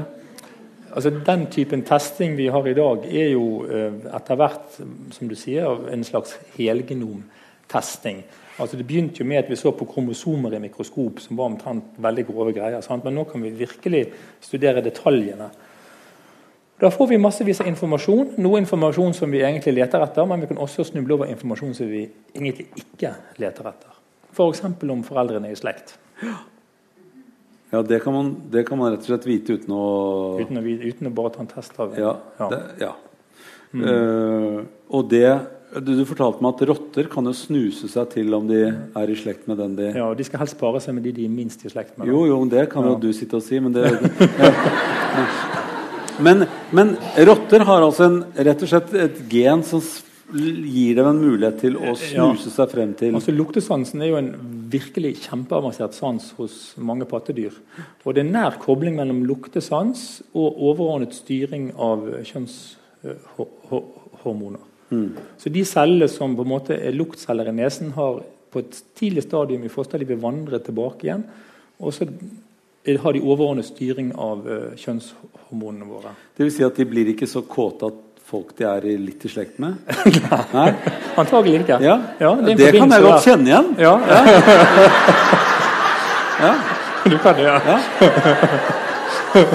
Altså Den typen testing vi har i dag, er jo eh, etter hvert som du sier, en slags helgenomtesting. Altså Det begynte jo med at vi så på kromosomer i mikroskop, som var omtrent veldig grove greier. Sant? Men nå kan vi virkelig studere detaljene. Da får vi massevis av informasjon. Noe informasjon som vi egentlig leter etter, men vi kan også snuble over informasjon som vi egentlig ikke leter etter. F.eks. For om foreldrene er i slekt. Ja, det kan, man, det kan, man, rett og slett vite uten å Uten å, uten å bare ta en test av det. Ja. ja. Det, ja. Mm. Uh, og det du, du, fortalte meg at rotter kan jo snuse seg til om de er i slekt med den de Ja, og de skal helst pare seg med de de er minst i slekt med. Jo, jo, det kan ja. jo du sitte og si, men det men, men, rotter har altså en, rett og slett et gen som gir dem en mulighet til å snuse seg frem til altså Luktesansen er jo en virkelig kjempeavansert sans hos mange pattedyr. Og det er nær kobling mellom luktesans og overordnet styring av kjønnshormoner. Mm. Så de cellene som på en måte er luktceller i nesen, har på et tidlig stadium i fosterlivet vandret tilbake igjen. Og så har de overordnet styring av uh, kjønnshormonene våre. Det vil si at de blir ikke så kåte at folk de er litt i slekt med? Nei. Antagelig ikke. Ja, ja det, det kan jeg godt kjenne igjen. Ja. ja. Du kan det, ja.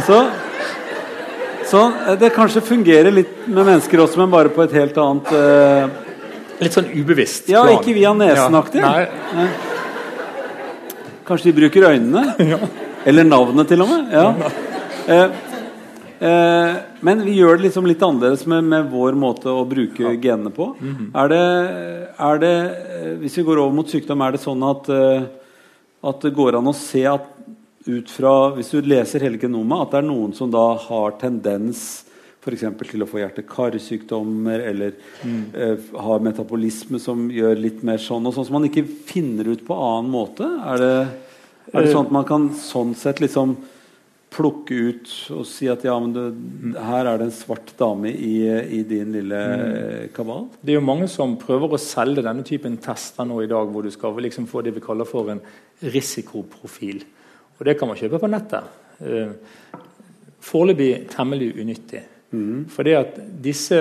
Så, så, eh, det kanskje fungerer litt med mennesker også, men bare på et helt annet uh... Litt sånn ubevisst Ja, ikke via nesen-aktig. Ja. Kanskje de bruker øynene? Eller navnet, til og med. Ja. Uh, Eh, men vi gjør det liksom litt annerledes med, med, vår måte å bruke ja. genene på. Mm -hmm. er, det, er, det, eh, Hvis vi går over mot sykdom, er det sånn at, uh, at det går an å se at ut fra, Hvis du leser hele genomet, at det er noen som da har tendens for til å få hjerte-karsykdommer eller mm. uh, har metabolisme som gjør litt mer sånn, og sånn som man ikke finner ut på annen måte? Er det, er det sånn at man kan sånn sett liksom plukke ut og si at ja, men du, her er det en svart dame i, i din lille mm. kabal? Det er jo mange som prøver å selge denne typen tester nå i dag, hvor du skal liksom få det vi kaller for en risikoprofil. Og det kan man kjøpe på nettet. Uh, Foreløpig temmelig unyttig. Mm. For det at disse,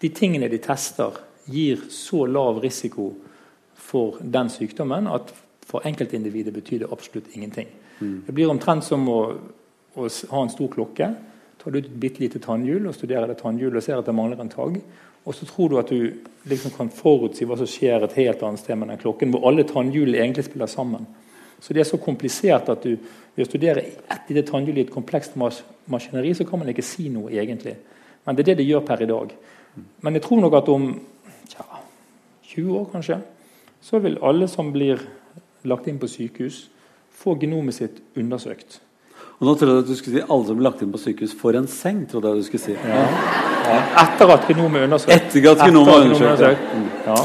de tingene de tester, gir så lav risiko for den sykdommen at For enkeltindividet betyr det absolutt ingenting. Det blir omtrent som å, å ha en stor klokke. Tar du et bitte lite tannhjul og studerer det tannhjulet og ser at det mangler en tagg, og så tror du at du liksom kan forutsi hva som skjer et helt annet sted med den klokken, hvor alle tannhjulene egentlig spiller sammen. Så det er så komplisert at du, ved å studere ett lite tannhjul i et komplekst mas maskineri, så kan man ikke si noe egentlig. Men det er det det gjør per i dag. Men jeg tror nok at om ja, 20 år kanskje, så vil alle som blir lagt inn på sykehus, få genomet sitt undersøkt. Og nå trodde jeg at du skulle si alle som ble lagt inn på sykehus, får en seng. trodde jeg du skulle si. Ja. Ja. Etter at genomet er undersøkt. Etter at genomet er undersøkt, ja.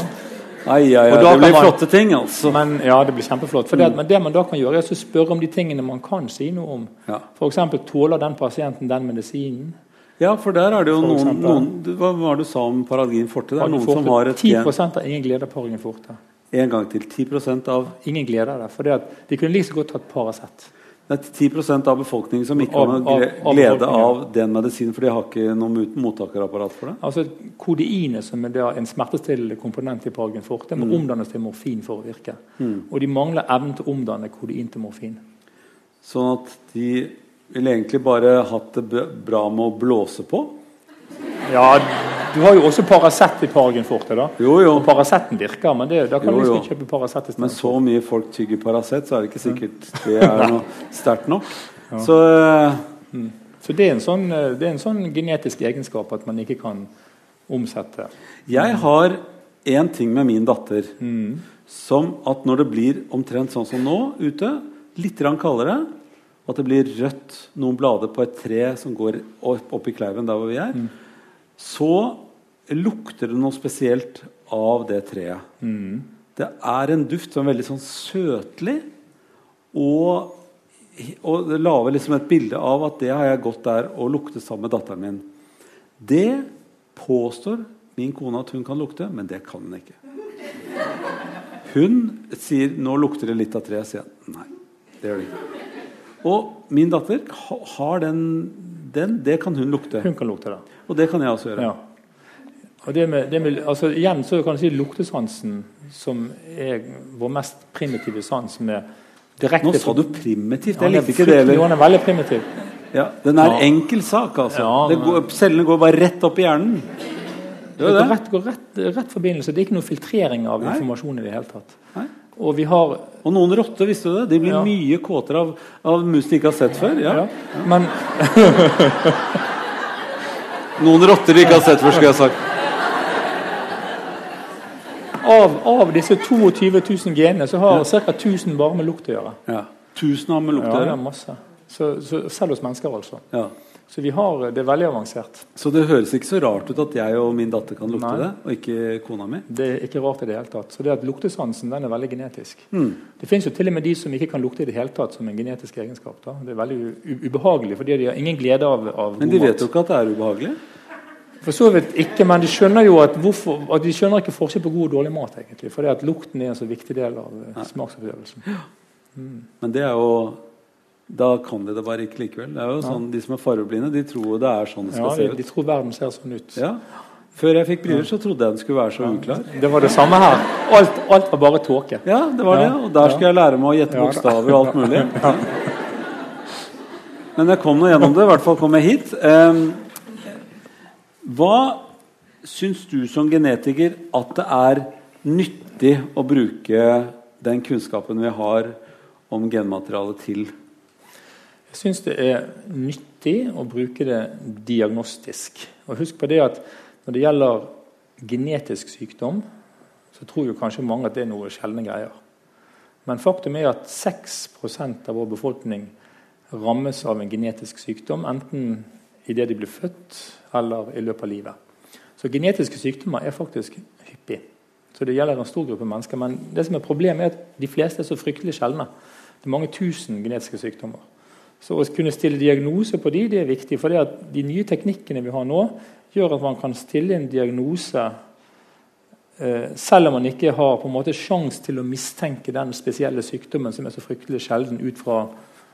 Ai, ai, ai, det blir man- flotte ting, altså. Men, ja, det blir kjempeflott. Det, mm. men det man da kan gjøre, er å spørre om de tingene man kan si noe om. Ja. F.eks. tåler den pasienten den medisinen? Ja, for der er det jo noen, noen Hva var det du sa om Paralgin forte? Det er noen som har et 10 gen har ingen glede av paralgin forte. En gang til. 10% av Ingen glede av det. For de kunne like så godt hatt Paracet. Det er 10% av befolkningen som ikke har noe glede av den medisinen, for de har ikke noe mot- mottakerapparat for det. Altså Kodeinet, som er en smertestillende komponent i Paragen forte, må Mm. omdannes til morfin for å virke. Og de mangler evnen til å omdanne kodein til morfin. Sånn at de ville egentlig bare hatt det bra med å blåse på. Ja, du har jo også Paracet i Paragin forte. da. Jo, jo. Og Paraceten virker, men det, da kan Jo, du ikke liksom kjøpe Paracet Men så mye folk tygger Paracet, så er det ikke sikkert det er noe sterkt nok. Så eh, Så det er, en sånn, eh, det er en sånn genetisk egenskap at man ikke kan omsette. jeg har én ting med min datter som at når det blir omtrent sånn som nå ute, litt kaldere, at det blir rødt noen blader på et tre som går opp, opp i kleiven der hvor vi er, så lukter det noe spesielt av det treet. Det er en duft som er veldig sånn søtlig, og, og det lager liksom et bilde av at det har jeg gått der og luktet sammen med datteren min. Det påstår min kone at hun kan lukte, men det kan hun ikke. Hun sier 'nå lukter det litt av treet', sier jeg. Nei, det gjør det ikke. Og min datter har den, den Det kan hun lukte. Hun kan lukte det. Og det kan jeg også gjøre. Ja. Og det med, det med, altså igjen så kan du si luktesansen, som er vår mest primitive sans med direkte Nå sa du primitivt. Jeg er likte ikke det heller. Den er veldig primitiv. Ja, den er Ja. enkel sak, altså. Ja, det går, cellene går bare rett opp i hjernen. Det det. går rett, går rett, rett forbindelse. Det er ikke noe filtrering av informasjon i det hele tatt. Nei. Og vi har Og noen rotter, visste du det? De blir Ja. mye kåtere av, av mus de ikke har sett før. Ja. ja. Men Noen rotter de ikke har sett før, skulle jeg sagt. av, av disse 22 000 genene så har ca. 1000 bare med lukt å gjøre. Ja. 1000 har med lukt å Ja, det er masse. Så, så, selv hos mennesker, altså. Ja. Så vi har, det er veldig avansert. Så det høres ikke så rart ut at jeg og min datter kan lukte Nei. det, og ikke kona mi. Det er ikke rart i det hele tatt. Så det at luktesansen den er veldig genetisk. Mm. Det finnes jo til og med de som ikke kan lukte i det hele tatt som en genetisk egenskap. Da. Det er veldig ubehagelig, fordi de har ingen glede av, av Men de vet jo ikke at det er ubehagelig. For så vidt ikke, men de skjønner jo at, hvorfor, at de skjønner ikke forskjell på god og dårlig mat. egentlig, fordi at lukten er en så viktig del av smaksopplevelsen. Mm. Men det er jo Da kan de det bare ikke likevel. Det er jo sånn, De som er fargeblinde, de tror det er sånn det skal Ja, se ut. de tror verden ser sånn ut. Ja. Før jeg fikk briller, så trodde jeg den skulle være så uklar. Det var det samme her. Alt, alt var bare tåke. Ja, det var det. Og der skulle jeg lære meg å gjette bokstaver og alt mulig. Men jeg kom nå gjennom det. I hvert fall kom jeg hit. Em, hva syns du som genetiker at det er nyttig å bruke den kunnskapen vi har om genmaterialet til? Jeg syns det er nyttig å bruke det diagnostisk. Og husk på det at når det gjelder genetisk sykdom, så tror jo kanskje mange at det er noe sjeldne greier. Men faktum er at 6% av vår befolkning rammes av en genetisk sykdom, enten idet de blir født eller i løpet av livet. Så genetiske sykdommer er faktisk hyppig. Så det gjelder en stor gruppe mennesker. Men det som er problemet er at de fleste er så fryktelig sjeldne. Det er mange tusen genetiske sykdommer. Så å kunne stille diagnose på de, det er viktig. For de nye teknikkene vi har nå, gjør at man kan stille en diagnose eh, selv om man ikke har på en måte sjans til å mistenke den spesielle sykdommen som er så fryktelig sjelden ut fra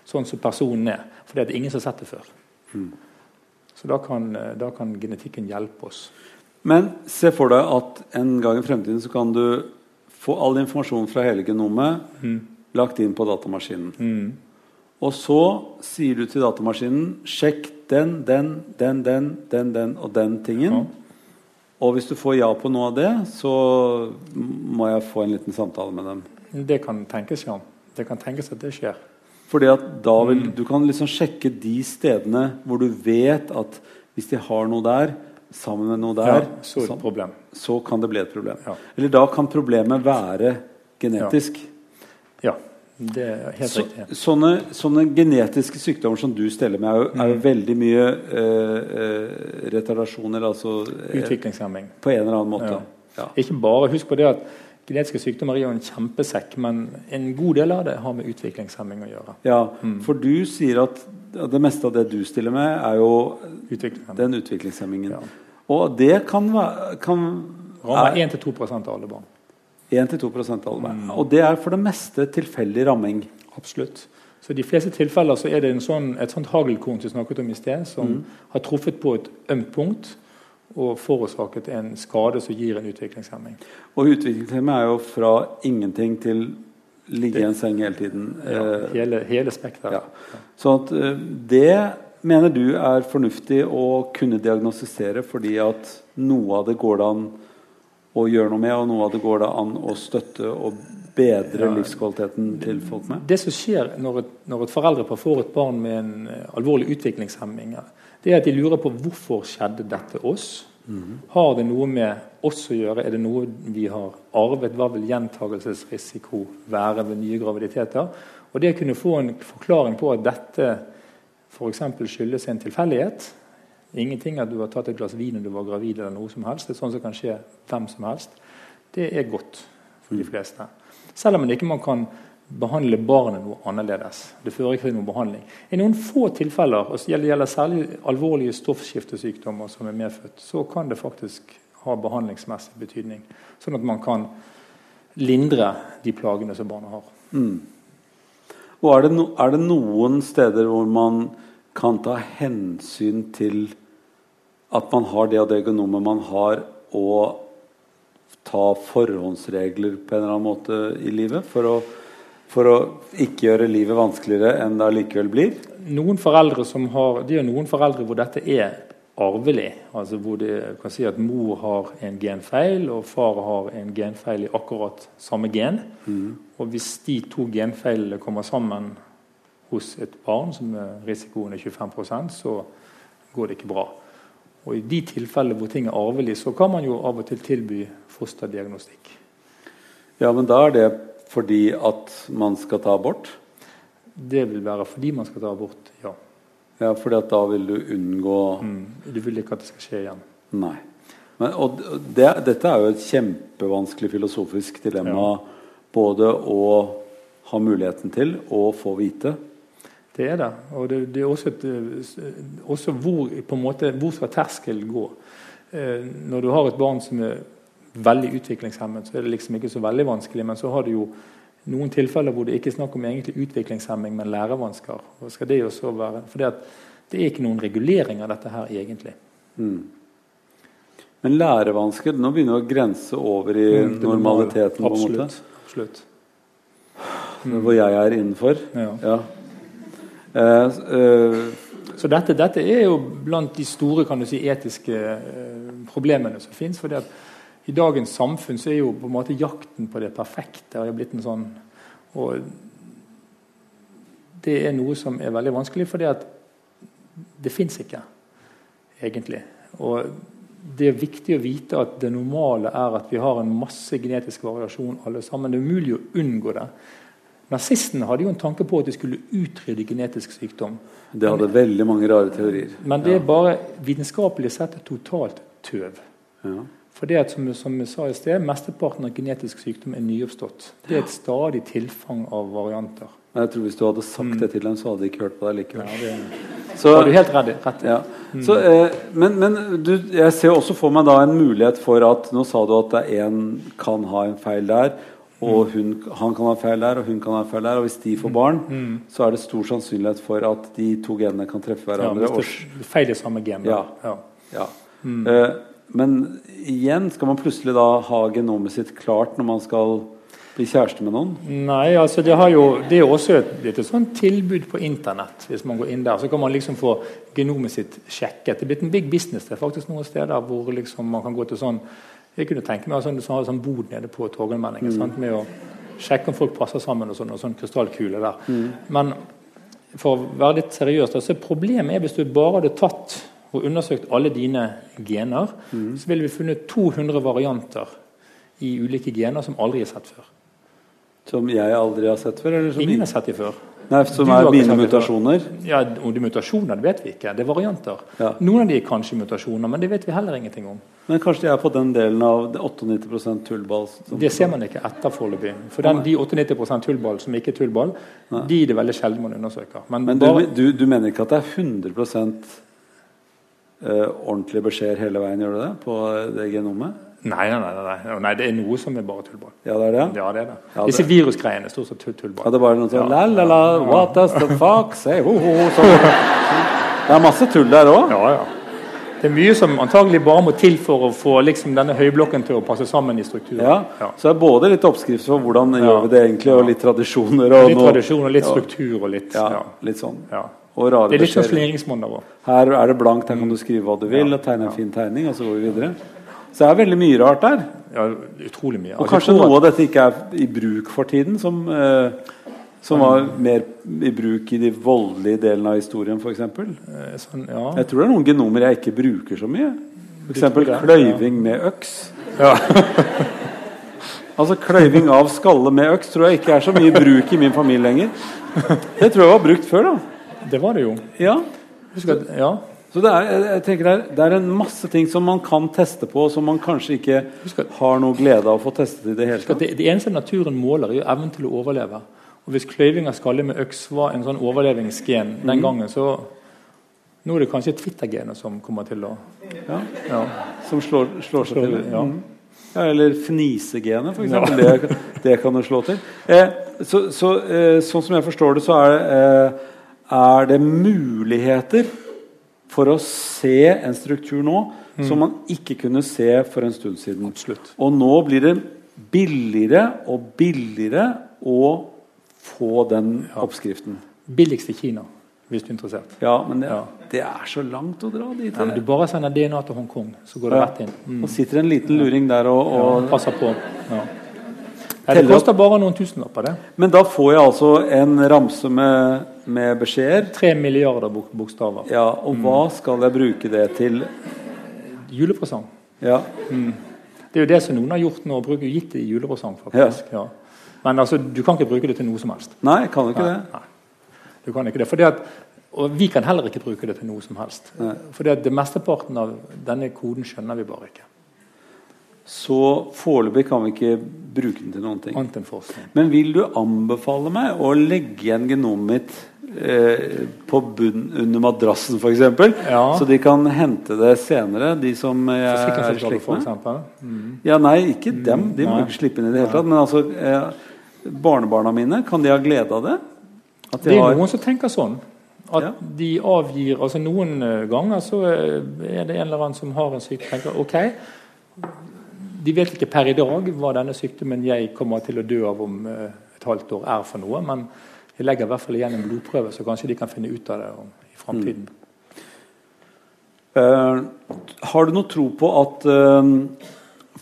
sånn som personen er. For det er ingen som har sett det før. Så da kan, eh, da kan genetikken hjelpe oss. Men se for deg at en gang i fremtiden så kan du få all informasjon fra hele genomet lagt inn på datamaskinen. Og så sier du til datamaskinen sjekk den, den, den, den, den, den og den tingen. Ja. Og hvis du får ja på noe av det, så må jeg få en liten samtale med dem. Det kan tenkes, ja. Det kan tenkes at det skjer. Fordi at da vil, Mm. Du kan liksom sjekke de stedene hvor du vet at hvis de har noe der, sammen med noe der, Ja, så problem. så kan det bli et problem. Ja. Eller da kan problemet være genetisk. Ja, det er helt Så, riktig. sånne, sånne genetiske sykdommer som du steller med, er jo, Mm. er jo veldig mye eh, eh, retardasjoner, altså eh, Utviklingshemming. på en eller annen måte. Ja. Ja. Ikke bare, Husk på det at genetiske sykdommer er jo en kjempesekk, men en god del av det har med utviklingshemming å gjøre. Ja, Mm. for du sier at det meste av det du stiller med, er jo Utviklingshemming. den utviklingshemmingen. Ja. Og det kan være Rammer er 1-2 av alle barn. 1-2 av alle. Mm. Og det er for det meste tilfeldig ramming. Absolutt. Så I de fleste tilfeller så er det en sånn, et sånt haglkorn som vi snakket om i sted, som har truffet på et ømt punkt og forårsaket en skade som gir en utviklingshemming. Og utviklingshemming er jo fra ingenting til ligge i en seng hele tiden. Ja, Eh, hele, hele spekteret. ja. Så at eh, det mener du er fornuftig å kunne diagnostisere fordi at noe av det går det an å gjøre noe med, og noe av det går det an å støtte og bedre livskvaliteten til folk med? Det som skjer når et, når et foreldrepar får et barn med en eh, alvorlig utviklingshemming, det er at de lurer på hvorfor skjedde dette oss. Har det noe med oss å gjøre? Er det noe vi har arvet? Hva vil gjentagelsesrisiko være ved nye graviditeter? Og det å kunne få en forklaring på at dette f.eks. skyldes en tilfeldighet Ingenting at du har tatt et glass vin når du var gravid, eller noe som helst. Det er sånn som kan skje hvem som helst. Det er godt for de fleste. Selv om man ikke man kan behandle barnet noe annerledes. Det fører ikke til noen behandling. I noen få tilfeller, og det gjelder særlig alvorlige stoffskiftesykdommer som er medfødt, så kan det faktisk ha behandlingsmessig betydning. Sånn at man kan lindre de plagene som barnet har. Og er det, no, er det noen steder hvor man kan ta hensyn til at man har det og det genomet man har, og ta forhåndsregler på en eller annen måte i livet for å, for å ikke gjøre livet vanskeligere enn det allikevel blir? Noen foreldre som har, Det er noen foreldre hvor dette er arvelig. altså Hvor det kan si at mor har en genfeil, og far har en genfeil i akkurat samme gen. Og hvis de to genfeilene kommer sammen hos et barn, som risikoen er 25% så går det ikke bra. Og I de tilfellene hvor ting er arvelig, så kan man jo av og til tilby fosterdiagnostikk. Ja, men da er det fordi at man skal ta abort? Det vil være fordi man skal ta abort, ja. Ja, fordi at da vil du unngå Mm. Du vil ikke at det skal skje igjen. Nei. Men, og det, dette er jo et kjempevanskelig filosofisk dilemma. Både å ha muligheten til og få vite. Det er det. Og det, det er også, et, eh, også hvor, måte, hvor skal terskelen gå? Eh, når du har et barn som er veldig utviklingshemmet, så er det liksom ikke så veldig vanskelig. Men så har du jo noen tilfeller hvor det ikke er snakk om egentlig utviklingshemming, men lærevansker. Og skal det også være, for det, det er ikke noen regulering av dette her egentlig. Men lærevansker Nå begynner det å grense over i Mm, normaliteten. Absolutt. på en måte. Absolutt. Mm. Hvor jeg er innenfor. Ja. Ja. Eh, eh, Så dette, dette er jo blant de store si, etiske eh, problemene som fins. For i dagens samfunn så er jo på en måte jakten på det perfekte har blitt en sånn Og det er noe som er veldig vanskelig, fordi det fins ikke, egentlig. Og det er viktig å vite at det normale er at vi har en masse genetisk variasjon alle sammen. Det er umulig å unngå det. Nazistene hadde jo en tanke på at de skulle utrydde genetisk sykdom. det hadde veldig mange rare teorier. Men det er bare vitenskapelig sett totalt tøv. Ja. For det at, som, som jeg sa i sted, Mesteparten av genetisk sykdom er nyoppstått. Det er et stadig tilfang av varianter. Men Jeg tror Hvis du hadde sagt det til dem, så hadde de ikke hørt på deg Ja, likevel. det Så, var du helt rett. Rett ja. så, eh, men men du, jeg ser også for meg da en mulighet for at Nå sa du at en kan ha en feil der, og hun, han kan ha feil der, og hun kan ha feil der. Og hvis de får barn, så er det stor sannsynlighet for at de to genene kan treffe hverandre. Ja, hvis det er feil i samme gen. da. Ja. Ja. Mm. Eh, men igjen skal man plutselig da ha genomet sitt klart når man skal Bli kjæreste med noen? Nei, altså det, har jo, det er jo også et, et, et sånt tilbud på Internett. Hvis man går inn der, så kan man liksom få genomet sitt sjekket. Det er blitt en big business. Det er faktisk noen steder hvor liksom man kan gå til sånn Jeg kunne tenke meg sånn, sånn, sånn bod nede på Torgallmenningen mm. med å sjekke om folk passer sammen og sånn, og sånn krystallkule der. Mm. Men for å være litt seriøs, så problemet er hvis du bare hadde tatt og undersøkt alle dine gener, mm. så ville vi funnet 200 varianter i ulike gener som aldri er sett før. Som jeg aldri har sett før? Ingen har sett dem før. Nei, Som er mine mutasjoner? Ja, Om de mutasjoner det vet vi ikke. Det er varianter. Ja. Noen av de er kanskje mutasjoner, men det vet vi heller ingenting om. Men kanskje de er på den delen av 98% tullball? Det ser man ikke etter foreløpig. For den, de 98% tullball som ikke er tullball, Nei. de er det veldig sjelden man undersøker. Men, men bare, du, du, du, mener ikke at det er 100 uh, ordentlige beskjeder hele veien, gjør du det? På det genomet? Nei, nei, nei, nei, det er noe som er bare tullball. Ja, det er det? Ja, det er det. Ja, Disse virusgreiene er stort sett tullball. Ja, det er bare noe sånn ja. la, la, what does the fuck say? Ho, ho, så. Det er masse tull der òg. Ja, ja. Det er mye som antagelig bare må til for å få liksom, denne høyblokken til å passe sammen i strukturen. Ja, ja. Så det er både litt oppskrift for hvordan ja. gjør vi det egentlig, og litt tradisjoner. Og litt tradisjon og litt struktur og litt Ja, litt sånn. Ja. Og rare det er litt sånn Her er det blankt, her kan du skrive hva du vil, og tegne en fin tegning, og så går vi videre. Så det er veldig mye rart der. Ja, utrolig mye. Og kanskje noe av dette ikke er i bruk for tiden, som, eh, som var mer i bruk i de voldelige delene av historien, f.eks. Eh, sånn, ja. Jeg tror det er noen genomer jeg ikke bruker så mye. F.eks. kløyving med øks. Ja. altså Kløyving av skalle med øks tror jeg ikke er så mye bruk i min familie lenger. Det tror jeg var brukt før. da Det var det jo. Ja. Husker, ja. Så det er, jeg tenker det er, det er, en masse ting som man kan teste på, som man kanskje ikke har noe glede av å få testet i det hele tatt. Det, det, eneste naturen måler, er evnen til å overleve. Og Hvis kløyving av skalle med øks var en sånn overlevingsgen den mm. gangen, så nå er det kanskje Twitter-genet som kommer til å Ja, ja. Som slår, slår seg til. Ja. Mm. Ja, eller fnisegenet, f.eks. Ja. Det, det, kan du slå til. Eh, så, så eh, sånn som jeg forstår det, så er, eh, er det muligheter for å se en struktur nå mm. som man ikke kunne se for en stund siden. Absolutt. Og nå blir det billigere og billigere å få den ja. oppskriften. Billigst i Kina, hvis du er interessert. Ja, men det, ja. det er så langt å dra dit. Ja, men du bare sender DNA til Hongkong, så går det rett inn. Mm. Og sitter en liten luring der og, og Passer på. Ja. Det koster bare noen tusenlapper. det. Men da får jeg altså en ramse med, med beskjeder? Tre milliarder bok bokstaver. Ja, Og mm. hva skal jeg bruke det til? Julepresang. Ja. Mm. Det er jo det som noen har gjort nå, bruker gitt det i julepresang. faktisk. Ja. Ja. Men altså, du kan ikke bruke det til noe som helst. Nei, jeg kan ikke nei, det. Nei. Du kan ikke det. Fordi at, og vi kan heller ikke bruke det til noe som helst. Nei. Fordi at det mesteparten av denne koden skjønner vi bare ikke. Så foreløpig kan vi ikke bruke den til noen ting. Men vil du anbefale meg å legge igjen genomet mitt eh, på bunn under madrassen f.eks.? Ja. Så de kan hente det senere, de som jeg er slekt med? Mm. Ja, nei, ikke dem. De må ikke slippe inn i det hele tatt. Men altså, eh, barnebarna mine, kan de ha glede av det? De det er har... noen som tenker sånn. At ja. de avgir altså Noen ganger så er det en eller annen som har en syk tenker ok, de vet ikke per i dag hva denne sykdommen jeg kommer til å dø av om eh, et halvt år, er for noe. Men jeg legger i hvert fall igjen en blodprøve, så kanskje de kan finne ut av det i framtiden. Mm. Uh, har du noe tro på at uh,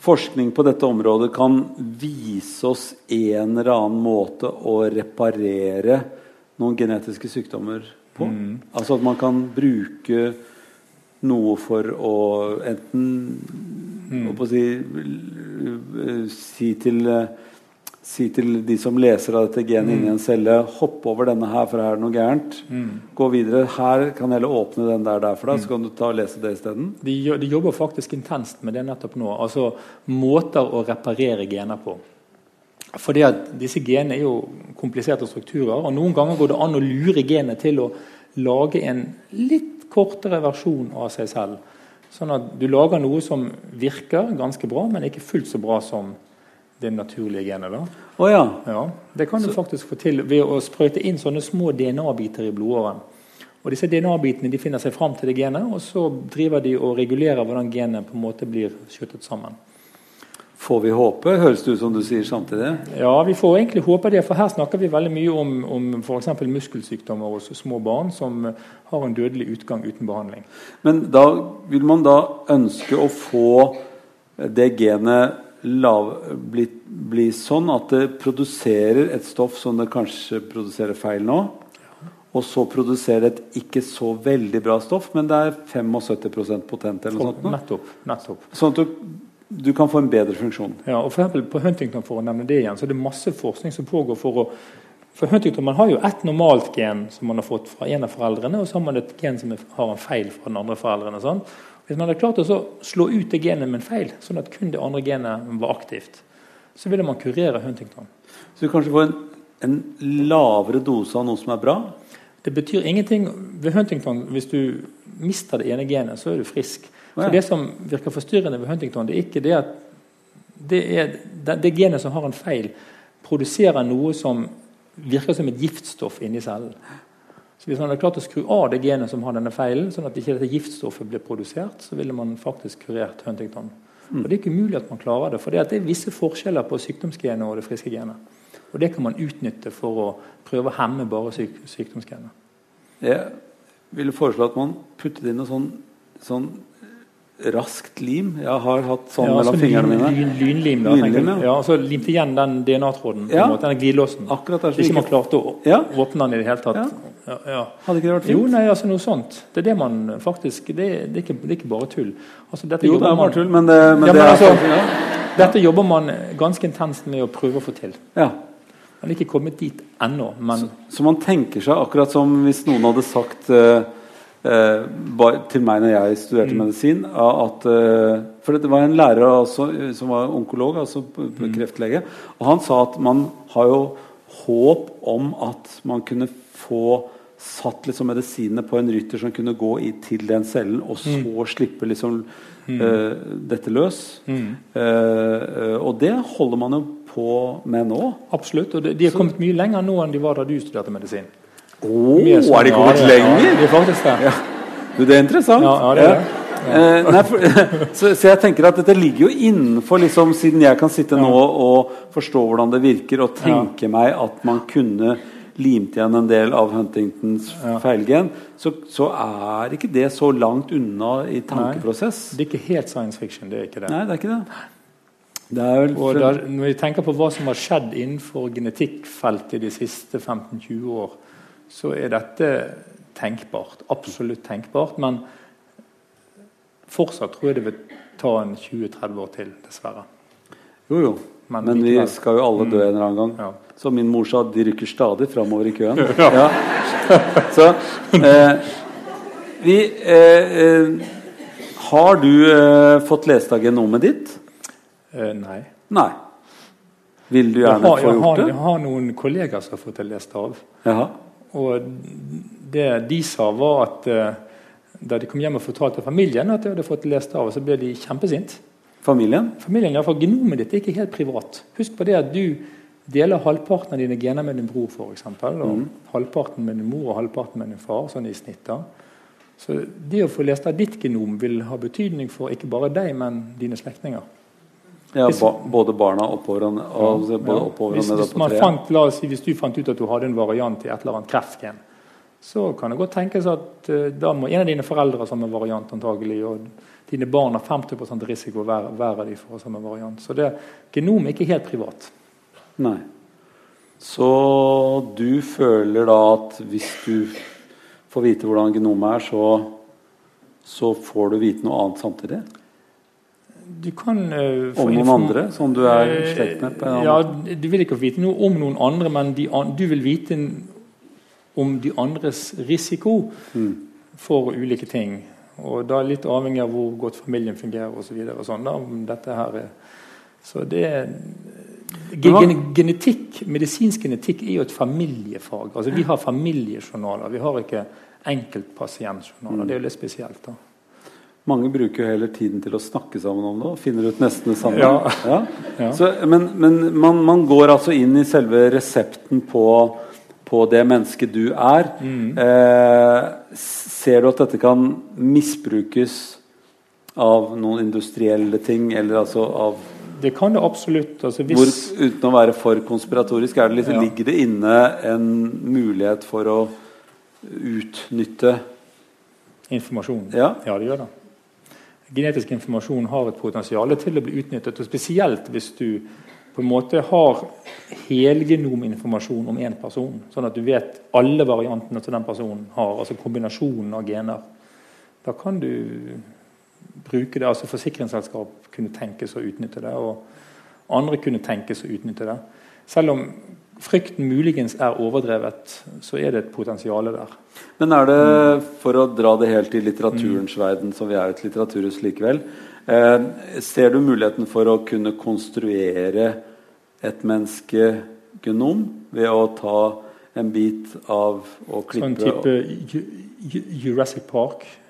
forskning på dette området kan vise oss en eller annen måte å reparere noen genetiske sykdommer på? Mm. Altså at man kan bruke noe for å enten mm. å si, si, til, si, til, de som leser av dette genet mm. inni en celle Hopp over denne her, for her er det noe gærent. Mm. Gå videre. Her kan heller åpne den der, der for deg, så kan du ta og lese det isteden. De, de jobber faktisk intenst med det nettopp nå. Altså måter å reparere gener på. Fordi at Disse genene er jo kompliserte strukturer, og noen ganger går det an å lure genet til å lage en litt kortere versjon av seg selv. Sånn at du lager noe som virker ganske bra, men ikke fullt så bra som det naturlige genet. da. Oh, ja. Ja, det kan du så... faktisk få til ved å sprøyte inn sånne små DNA-biter i blodåren. Og Disse DNA-bitene de finner seg fram til det genet, og så driver de og regulerer hvordan genet på en måte blir skjøttet sammen. Får vi håpe, høres det ut som du sier samtidig? Ja, vi får egentlig håpe det. For her snakker vi veldig mye om, om f.eks. muskelsykdommer hos små barn som har en dødelig utgang uten behandling. Men da vil man da ønske å få det genet bli, bli sånn at det produserer et stoff som det kanskje produserer feil nå. Og så produserer det et ikke så veldig bra stoff, men det er 75% potent. eller noe sånt. Nettopp. nettopp. Sånn at du, du kan få en bedre funksjon. Ja, og for eksempel På Huntington for å nevne det igjen, så er det masse forskning som pågår for å for Huntington man har jo ett normalt gen som man har fått fra en av foreldrene, og så har man et gen som har en feil fra den andre foreldrene. Sånn. Hvis man hadde klart å så slå ut det genet med en feil, sånn at kun det andre genet var aktivt, så ville man kurere Huntington. Så du kanskje får en, en lavere dose av noe som er bra. Det betyr ingenting ved Huntington hvis du mister det ene genet, så er du frisk. Så Det som virker forstyrrende ved Huntington, det er ikke det at det, er, det, det genet som har en feil, produserer noe som virker som et giftstoff inni cellen. Så Hvis man hadde klart å skru av det genet som har denne feilen, sånn at ikke dette giftstoffet blir produsert, så ville man faktisk kurert Huntington. Og Det er ikke umulig at man klarer det, for det, er visse forskjeller på sykdomsgenet og det friske genet. Og Det kan man utnytte for å prøve å hemme bare syk, sykdomsgenet. Jeg ville foreslå at man puttet inn noe sånn, sånn raskt lim. Jeg har hatt sånn mellom så fingrene mine. Lyn, lynlim, da. Lynlim, ja. ja. så limte igjen den DNA-tråden. Ja. måte, den glidelåsen. Akkurat der, så Hvis ikke man klarte å Ja. åpne den i det hele tatt. Ja. Ja, ja. Hadde ikke det vært Jo, nei, altså noe sånt. Det er det man faktisk Det, det, er, ikke, det er ikke bare tull. Altså, Jo, det er bare tull, men det, men Ja, men altså- ja. dette jobber man ganske intenst med å prøve å få til. ja. Man er ikke kommet dit ennå, men Så man tenker seg akkurat som hvis noen hadde sagt ba- til meg når jeg studerte Mm. medisin at eh, For det var en lærer også, eh, som var onkolog, altså Mm. kreftlege, og han sa at man har jo håp om at man kunne få satt liksom medisinene på en rytter som kunne gå i, til den cellen, og så Mm. slippe liksom uh, dette løs. Eh, eh, og det holder man jo på med nå. absolutt. Og de, de har kommet mye lenger nå enn de var da du studerte medisin. Sånn- er de kommet ja, lenger? Ja, de faktisk det. Du, det er interessant. Ja, ja, det er det. Eh, nei, for, så, så jeg tenker at dette ligger jo innenfor, liksom, siden jeg kan sitte nå og forstå hvordan det virker, og tenke meg at man kunne limt igjen en del av Huntingtons feilgen, så, så er ikke det så langt unna i tankeprosess. Det er ikke helt science fiction. det er ikke det. Nei, det er ikke det. Er Og da, når vi tenker på hva som har skjedd innenfor genetikkfeltet de siste 15-20 år, så er dette tenkbart. Absolutt tenkbart. Men fortsatt tror jeg det vil ta en 20-30 år til, dessverre. Jo, jo. Men Men vi skal jo alle dø en eller annen gang. Ja. Så min mor sa de rykker stadig framover i køen. Ja. Så eh, vi eh, eh, Har du eh, fått lest av genomet ditt? Eh, nei. Nei. Vil du gjerne har, få jeg, gjort har, det? jeg har noen kollegaer som har fått det lest av. Jaha. Og det de sa, var at eh, da de kom hjem og fortalte familien at de hadde fått lest av, så ble de kjempesint. Familien? Familien, ja, for Genomet ditt er ikke helt privat. Husk på det at du deler halvparten av dine gener med din bror, f.eks. Og halvparten med din mor og halvparten med din far, sånn i snitt. da. Så det å få lest av ditt genom vil ha betydning for ikke bare deg, men dine slektninger. Ja, ba, både barna oppover og, og, både Ja. oppover Hvis, og på treet. fant, la oss si, hvis du fant ut at du hadde en variant i et eller annet kreftgen, så kan det godt tenkes at uh, da må en av dine foreldre ha samme variant antagelig, og dine barn har 50 risiko hver, hver av de for å ha samme variant. Så det, genom er ikke helt privat. Nei. Så du føler da at hvis du får vite hvordan genomet er, så, så får du vite noe annet samtidig? Du kan uh, Om noen andre som du er i Eh, slekt med? på Ja. Du vil ikke vite noe om noen andre, men de, du vil vite om de andres risiko Mm. for ulike ting. Og da litt avhengig av hvor godt familien fungerer og Så videre, og sånn, da, om dette her er Så det Genetikk, Medisinsk genetikk er jo et familiefag. Altså Vi har familiejournaler. Vi har ikke enkeltpasientjournaler. Mm. Det er jo litt spesielt. da. Mange bruker jo heller tiden til å snakke sammen om det og finner ut nesten det samme. Ja. Ja. Ja. Så, men men man, man går altså inn i selve resepten på, på det mennesket du er. Mm. Eh, ser du at dette kan misbrukes av noen industrielle ting, eller altså av Det kan det absolutt. Altså, hvis, Hvor, uten å være for konspiratorisk, det litt, Ja. ligger det inne en mulighet for å utnytte Informasjon. Ja. det gjør det. Genetisk informasjon har et potensial til å bli utnyttet. og Spesielt hvis du på en måte har helgenominformasjon om én person. Sånn at du vet alle variantene som den personen har. altså Kombinasjonen av gener. Da kan du bruke det. altså Forsikringsselskap kunne tenkes å utnytte det. Og andre kunne tenkes å utnytte det. Selv om frykten muligens er overdrevet, så er det et potensial der. Men er det, for å dra det helt i litteraturens verden, som vi er et litteraturhus likevel, eh, ser du muligheten for å kunne konstruere et menneskegenom ved å ta en bit av og klippe Sånn type Jurassic Ju-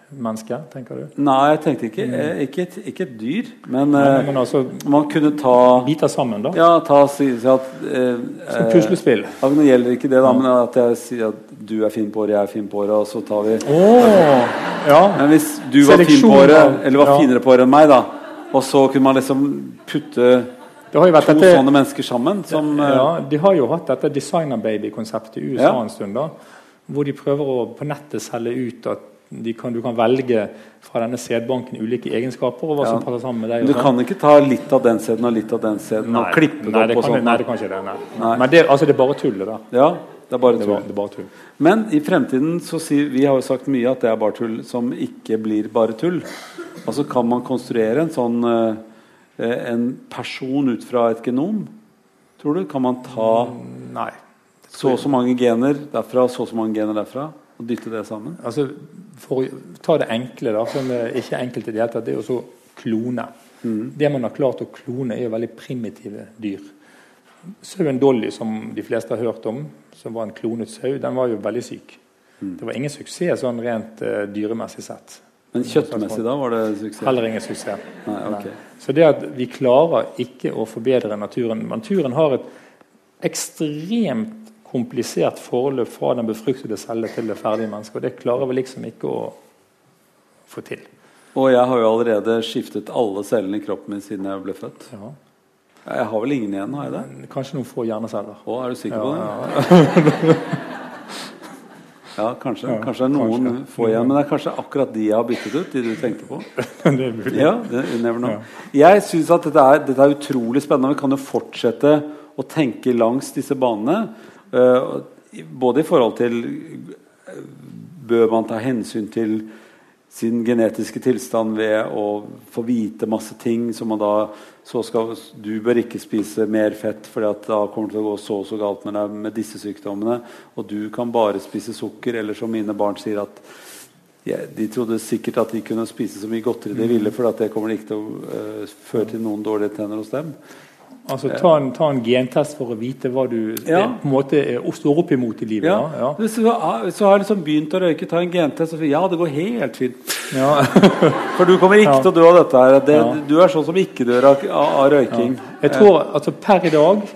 Park-menneske, tenker du? Nei, jeg tenkte ikke, eh, ikke, et, ikke et dyr, men Nei, eh, men altså man kunne ta biter sammen, da. Ja, ta si, si at eh, Som puslespill. Eh, Nå gjelder ikke det, da, men at jeg sier at du er fin på håret, jeg er fin på håret, og så tar vi Åh, ja. Men hvis du var fin på håret, eller var ja. finere på håret enn meg, da, og så kunne man liksom putte to dette, sånne mennesker sammen som eh, ja, De har jo hatt dette designer baby-konseptet i USA Ja. en stund. da, Hvor de prøver å på nettet selge ut at kan, du kan velge fra denne sædbanken ulike egenskaper og hva Ja. som passer sammen med deg. Du sånn. kan ikke ta litt av den sæden og litt av den sæden og klippe det nei, opp det og kan, sånn. nei, det kan ikke det. Nei. Nei. Men det, altså, det er bare tull, Da. Ja, det er bare Det er bare, tull. det er bare tull. Men i fremtiden så sier Vi har jo sagt mye at det er bare tull som ikke blir bare tull. Altså kan man konstruere en sånn eh, En person ut fra et genom? Tror du? Kan man ta Nei. så og så mange gener derfra så og så mange gener derfra og dytte det sammen? Altså, for å ta det enkle, da, som er ikke enkelt i det hele tatt, det er å klone. klone. Det man har klart å klone, er jo veldig primitive dyr. Sauen Dolly, som de fleste har hørt om, som var en klonet sau, den var jo veldig syk. Det var ingen suksess sånn rent uh, dyremessig sett. Men kjøttmessig da var det suksess? Heller ingen suksess. Nei, okay. Nei. Så det at vi klarer ikke å forbedre naturen Naturen har et ekstremt komplisert forløp fra den befruktede celle til det ferdige mennesket. Og det klarer vi liksom ikke å få til. Og jeg har jo allerede skiftet alle cellene i kroppen min siden jeg ble født. Ja. Jeg har vel ingen igjen, har jeg det? Men Kanskje noen få hjerneceller. Å, er du sikker Ja, på det? ja. Ja, kanskje. Ja, kanskje det er noen kanskje. få igjen. Men det er kanskje akkurat de jeg har byttet ut, de du tenkte på. det er mulig. Ja, det, you never know. Jeg syns at dette er, dette er utrolig spennende. Vi kan jo fortsette å tenke langs disse banene. Eh, både i forhold til eh, Bør man ta hensyn til sin genetiske tilstand ved å få vite masse ting som man da så skal, Du bør ikke spise mer fett, for da kommer det til å gå så og så galt med deg med disse sykdommene. Og du kan bare spise sukker, eller som mine barn sier at ja, de trodde sikkert at de kunne spise så mye godteri de ville, for det kommer ikke til å uh, føre til noen dårlige tenner hos dem. Altså, ta en, ta en gentest for å vite hva du Ja. er, på en måte er, står opp imot i livet. Ja. Ja. Så, så, har, jeg liksom begynt å røyke, ta en gentest. Og si, ja, det går helt fint. Ja. For du kommer ikke til å dø av dette. her det. Du er sånn som ikke dør av, av, røyking. Jeg tror altså Per i dag,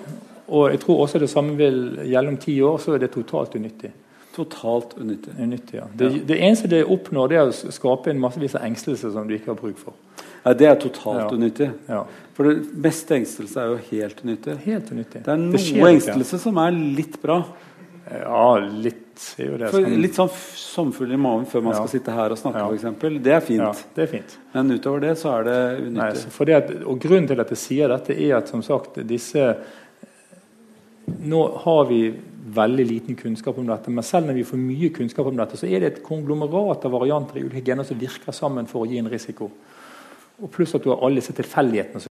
og jeg tror også det samme vil gjelde om ti år, så er det totalt unyttig. Totalt unyttig. unyttig ja. det, det eneste det oppnår, det er å skape en massevis av engstelse som du ikke har bruk for. Ja, det er totalt unyttig. Ja. For det meste engstelse er jo helt unyttig. Helt unyttig. Det er noe ikke. engstelse som er litt bra. Ja, litt er jo det. For som- litt sånn sommerfugl i magen før man Ja. skal sitte her og snakke, Ja. eksempel. Det er fint. ja, det er fint. Men utover det så er det unyttig. Nei, det at, og Grunnen til at jeg sier dette, er at som sagt, disse Nå har vi veldig liten kunnskap om dette, men selv når vi får mye kunnskap om dette, så er det et konglomerat av varianter i ulike gener som virker sammen for å gi en risiko. Og Pluss at du har alle disse tilfeldighetene.